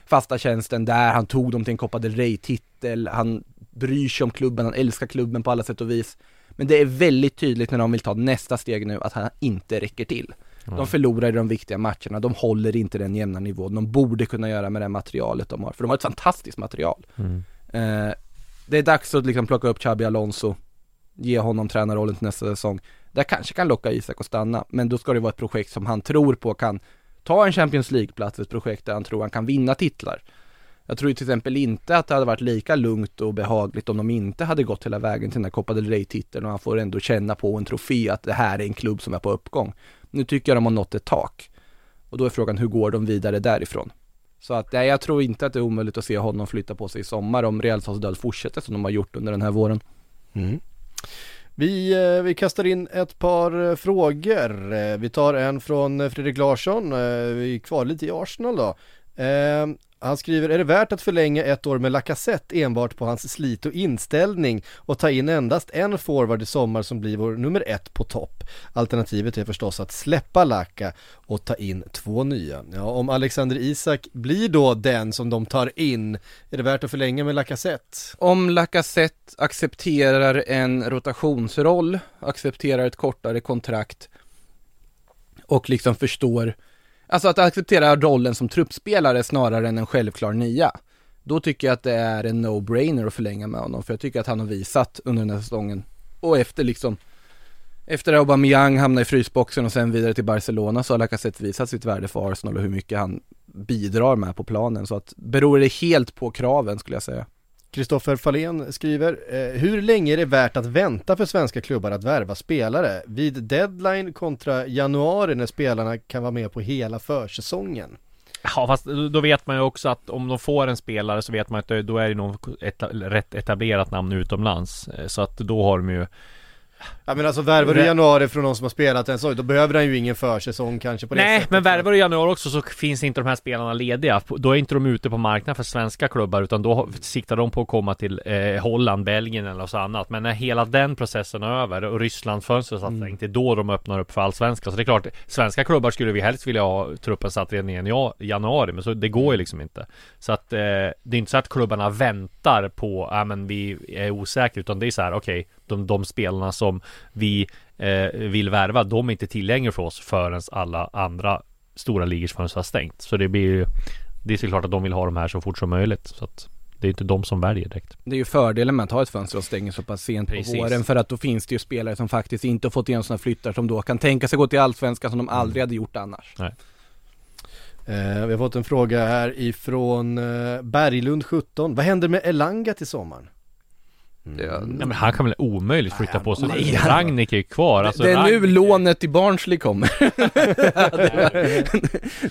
fasta tjänsten där, han tog dem till en Copa del Rey-titel, han bryr sig om klubben, han älskar klubben på alla sätt och vis. Men det är väldigt tydligt när de vill ta nästa steg nu att han inte räcker till. De förlorar i de viktiga matcherna, de håller inte den jämna nivån de borde kunna göra med det materialet de har, för de har ett fantastiskt material. Mm. Eh, det är dags att liksom plocka upp Xabi Alonso, ge honom tränarrollen till nästa säsong. Det kanske kan locka Isak att stanna, men då ska det vara ett projekt som han tror på kan ta en Champions League-plats, ett projekt där han tror han kan vinna titlar. Jag tror till exempel inte att det hade varit lika lugnt och behagligt om de inte hade gått hela vägen till den här Copa del Rey-titeln och han får ändå känna på en trofé att det här är en klubb som är på uppgång. Nu tycker jag de har nått ett tak. Och då är frågan, hur går de vidare därifrån? Så att, nej, jag tror inte att det är omöjligt att se honom flytta på sig i sommar om Real Sociedad fortsätter som de har gjort under den här våren. Mm. Vi, eh, vi kastar in ett par eh, frågor. Eh, vi tar en från Fredrik Larsson. Vi är kvar lite i Arsenal då. Han skriver, är det värt att förlänga ett år med Lacazette enbart på hans slit och inställning och ta in endast en forward i sommar som blir vår nummer ett på topp? Alternativet är förstås att släppa Lacka och ta in två nya. Ja, om Alexander Isak blir då den som de tar in, är det värt att förlänga med Lacazette? Om Lacazette accepterar en rotationsroll, accepterar ett kortare kontrakt och liksom förstår, alltså att acceptera rollen som truppspelare snarare än en självklar nia. Då tycker jag att det är en no-brainer att förlänga med honom, för jag tycker att han har visat under den här säsongen och efter liksom efter att Aubameyang hamnade i frysboxen och sen vidare till Barcelona så har Lacazette visat sitt värde för Arsenal och hur mycket han bidrar med på planen. Så att beror det helt på kraven skulle jag säga. Kristoffer Fahlén skriver, eh, hur länge är det värt att vänta för svenska klubbar att värva spelare? Vid deadline kontra januari när spelarna kan vara med på hela försäsongen? Ja fast då vet man ju också att om de får en spelare så vet man att då är det nog ett rätt etablerat namn utomlands. Eh, så att då har de ju Ja men alltså värvar du i januari från någon som har spelat en säsong, då behöver han ju ingen försäsong kanske på det Nej, sättet. men värvar du i januari också så finns inte de här spelarna lediga. Då är inte de ute på marknaden för svenska klubbar utan då siktar de på att komma till eh, Holland, Belgien eller något annat. Men när hela den processen är över och Rysslandsfönstret satt stängt, det är då de öppnar upp för allsvenskan. Så det är klart, svenska klubbar skulle vi helst vilja ha truppen satt redan i janu- januari, men så det går ju liksom inte. Så att eh, det är inte så att klubbarna väntar på, ja men vi är osäkra, utan det är så här, okej, de, de spelarna som vi eh, vill värva, de är inte tillgängliga för oss förrän alla andra stora ligors fönster har stängt. Så det blir ju Det är såklart att de vill ha de här så fort som möjligt. Så att det är inte de som väljer direkt. Det är ju fördelen med att ha ett fönster och stänga så pass sent Precis. på våren för att då finns det ju spelare som faktiskt inte har fått igenom sina flyttar som då kan tänka sig gå till Allsvenskan som de aldrig hade gjort annars. Eh, vi har fått en fråga här ifrån eh, Berglund 17. Vad händer med Elanga till sommaren? Det, Ja, men han kan väl omöjligt flytta på sig. Nej, han- Ragnik är ju kvar. Alltså, det är nu Ragnik- lånet i Barnsley kommer.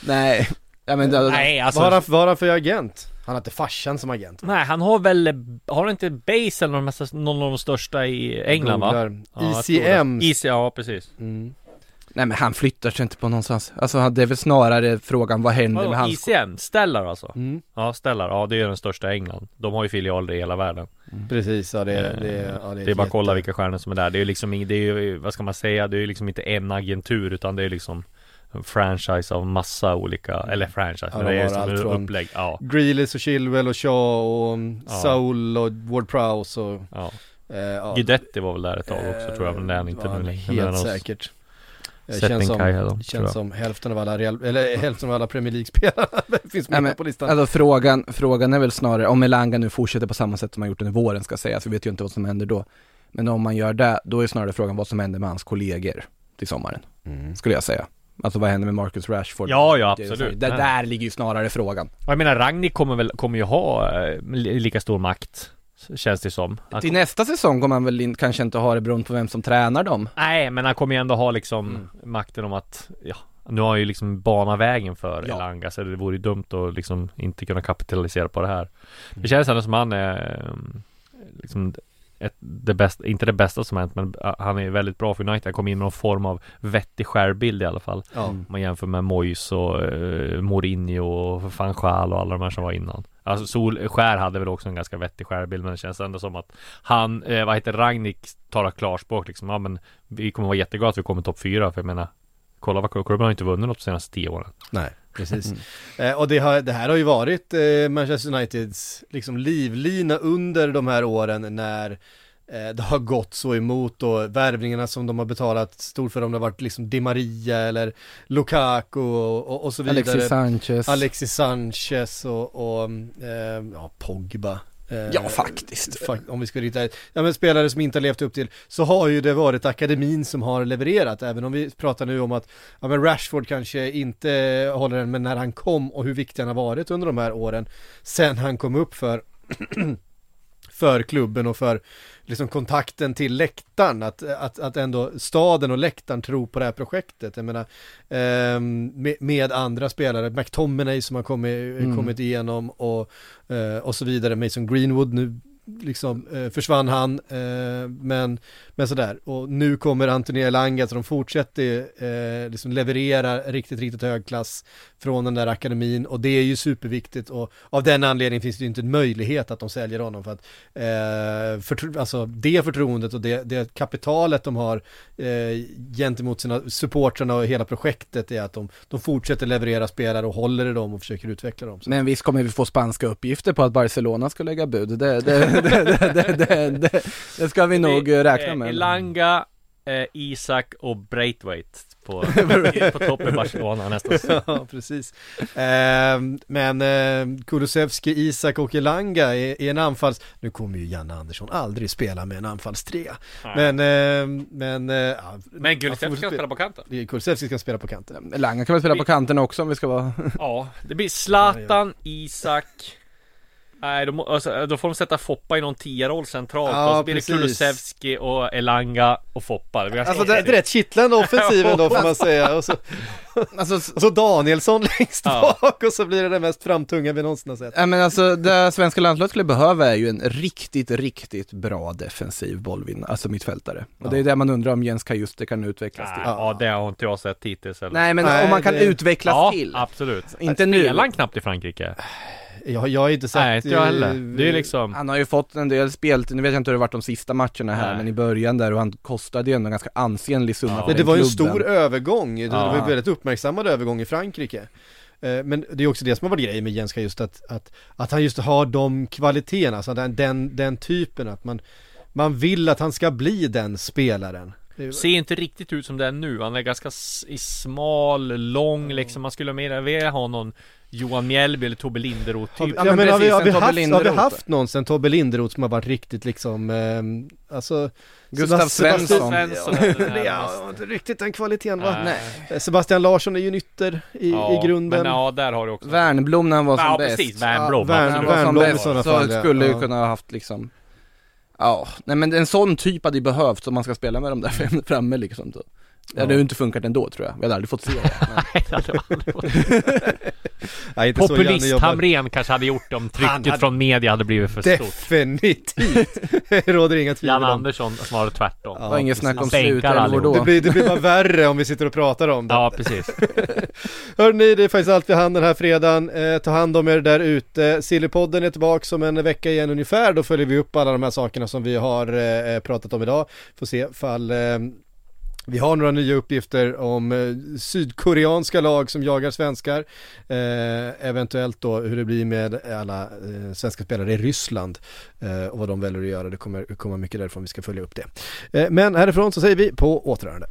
Nej, ja, men Nej, alltså. vad, har han, vad har han för agent? Han har inte farsan som agent. Nej, han har väl, har han inte Base eller någon, massa- någon av de största i England va? Ja, ICM. det. IC, ja precis. Mm. nej men han flyttar sig inte på någonstans. Alltså det är väl snarare frågan, vad händer med Vadå, hans ICM? Stellar alltså? Mm. Ja, Stellar, ja det är den största i England. De har ju filialer i hela världen. Precis, ja det, Eh, det, ja, Det är bara att kolla vilka stjärnor som är där. Det är liksom, det är vad ska man säga, det är liksom inte en agentur utan det är liksom en franchise av massa olika, eller franchise, Ja, men de det är som allt från- upplägg. Ja, Grealish och Chilwell och Shaw och mm, Ja. Saul och Ward Prowse och ja. eh, ja. Guidetti var väl där ett tag också tror jag, men det är han inte nu. Helt säkert. Eh, Känns som, då, känns som hälften av alla Real, eller hälften av alla Premier League-spelare finns med Nej, men, på listan. Alltså frågan, frågan är väl snarare, om Elanga nu fortsätter på samma sätt som han gjort under våren ska sägas, vi vet ju inte vad som händer då. Men om man gör det, då är snarare frågan vad som händer med hans kollegor till sommaren, Mm. skulle jag säga. Alltså vad händer med Marcus Rashford? Ja, ja, Det absolut. Det, där ligger ju snarare frågan. Jag menar Ragnik kommer väl, kommer ju ha eh, li- lika stor makt Känns det som han Till nästa säsong kommer han väl in, kanske inte ha det beroende på vem som tränar dem. Nej men han kommer ju ändå ha liksom Mm. makten om att Ja Nu har han ju liksom banat vägen för Ja. Elanga så det vore ju dumt att liksom inte kunna kapitalisera på det här Mm. Det känns ändå som han är um, Liksom ett, det bästa, inte det bästa som hänt men han är väldigt bra för United. Han kom in med någon form av vettig skärbild i alla fall. Ja. Om man jämför med Moyes och uh, Mourinho och van Gaal och alla de här som var innan. Alltså Solskär hade väl också en ganska vettig skärbild men det känns ändå som att han, eh, vad heter Ragnik talar klarspråk liksom. Ja men vi kommer vara jätteglada att vi kommer topp fyra för jag menar Kolla vad klubben har inte vunnit något de senaste tio åren. Nej, precis. Eh, och det, har, det här har ju varit eh, Manchester Uniteds liksom livlina under de här åren när eh, det har gått så emot och värvningarna som de har betalat stort för om det har varit liksom Di Maria eller Lukaku och, och, och så vidare. Alexis Sanchez. Alexis Sanchez och, och eh, ja, Pogba. Eh, Ja, faktiskt. fak- Om vi ska rita, ja men spelare som inte har levt upp till, så har ju det varit akademin som har levererat, även om vi pratar nu om att, ja men Rashford kanske inte håller den, men när han kom och hur viktig han har varit under de här åren, sen han kom upp för för klubben och för liksom kontakten till läktaren, att, att, att ändå staden och läktaren tror på det här projektet. Jag menar, ehm, med, med andra spelare, McTominay som har kommit, Mm. kommit igenom och, eh, och så vidare, Mason Greenwood nu liksom eh, försvann han, eh, men, men sådär, och nu kommer Anthony Elanga så de fortsätter eh, liksom leverera riktigt, riktigt hög klass från den där akademin och det är ju superviktigt och av den anledningen finns det ju inte en möjlighet att de säljer honom för att eh, förtro- alltså det förtroendet och det, det kapitalet de har eh, gentemot sina supportrarna och hela projektet är att de, de fortsätter leverera spelare och håller i dem och försöker utveckla dem. Så. Men visst kommer vi få spanska uppgifter på att Barcelona ska lägga bud. Det, det, det, det, det, det, det, det ska vi nog räkna Eh, med. Elanga, eh, Isak och Braithwaite på, på topp i Barcelona nästa säsong. Ja, precis. Ehm, men eh, Kulusevski, Isak och Elanga är, är en anfalls... Nu kommer ju Janne Andersson aldrig spela med en anfallstrea. Men, eh, men... Eh, ja, Men Kulusevski ska spela- på kanten. Kulusevski ska spela på kanten. Langa kan väl spela på kanten också om vi ska vara... Ja, det blir Zlatan, Isak Nej, då, alltså, då får de sätta Foppa i någon tia-roll centralt Ja, och så blir det. Kulusevski och Elanga och Foppa det blir Alltså det, det är rätt kittlande offensiven då får man säga. Och så, Alltså, och så Danielsson längst Ja. bak och så blir det det mest framtunga vi någonsin har sett. Nej men alltså det svenska landslaget skulle behöva är ju en riktigt, riktigt bra defensiv bollvinnare, alltså mittfältare. Och det är det man undrar om Jens Kajuste kan utvecklas Nej, till. ja, det har inte jag sett hittills eller? Nej men Nej, om man kan det- utvecklas ja, till. absolut Inte nu. Spelar han knappt i Frankrike? Jag, jag har inte sett... Nej, inte jag heller eh, Det är liksom Han har ju fått en del spel, nu vet jag inte hur det varit de sista matcherna här, Nej. men i början där och han kostade ju ändå en ganska ansenlig summa Ja. för det den var ju en stor övergång, det var ju Ja. en väldigt uppmärksammad övergång i Frankrike. Eh, Men det är också det som har varit grejen med Jenska just att, att, att han just har de kvaliteterna, alltså den, den, den typen att man, man vill att han ska bli den spelaren. Det- Ser inte riktigt ut som det är nu Han är ganska smal, lång liksom Man skulle mer vilja ha någon Johan Mjällby eller Tobbe Linderoth Har typ ja, men har, vi, precis, har, vi Tobbe haft, har vi haft någon sen Tobbe Linderoth som har varit riktigt liksom, eh, alltså Gustav Svensson. Svensson Ja, här ja, inte riktigt den kvaliteten va? Nej. Eh, Sebastian Larsson är ju en ytter i, Ja, i grunden. Men ja, där har du också Värnblom när han var som Ja bäst. precis, Wernbloom Ja, som Wernbloom i sådana så fall, skulle ju Ja. kunna ha haft liksom Ja, nej men en sån typ hade ju behövts om man ska spela med dem där fram- framme liksom då. Det hade ju inte funkat ändå tror jag, vi hade aldrig fått se det. Men- Nej, det hade aldrig fått. Nej, inte så Janne Populist jobbar. Hamrén kanske hade gjort det om trycket hade- från media hade blivit för stort Definitivt! Det råder inga tvivel Jan om. Andersson snarare tvärtom Ja, var inget snack om Han bänkar slut eller allihop. då. Det blir, det blir bara värre om vi sitter och pratar om det. Ja, precis Hörrni, det är faktiskt allt vi hann den här fredagen. Eh, ta hand om er där ute. Sillypodden är tillbaka om en vecka igen ungefär. Då följer vi upp alla de här sakerna som vi har eh, pratat om idag. Får se ifall eh, vi har några nya uppgifter om eh, sydkoreanska lag som jagar svenskar. Eh, eventuellt då hur det blir med alla eh, svenska spelare i Ryssland eh, och vad de väljer att göra. Det kommer komma mycket därifrån vi ska följa upp det. Eh, men härifrån så säger vi på återhörande.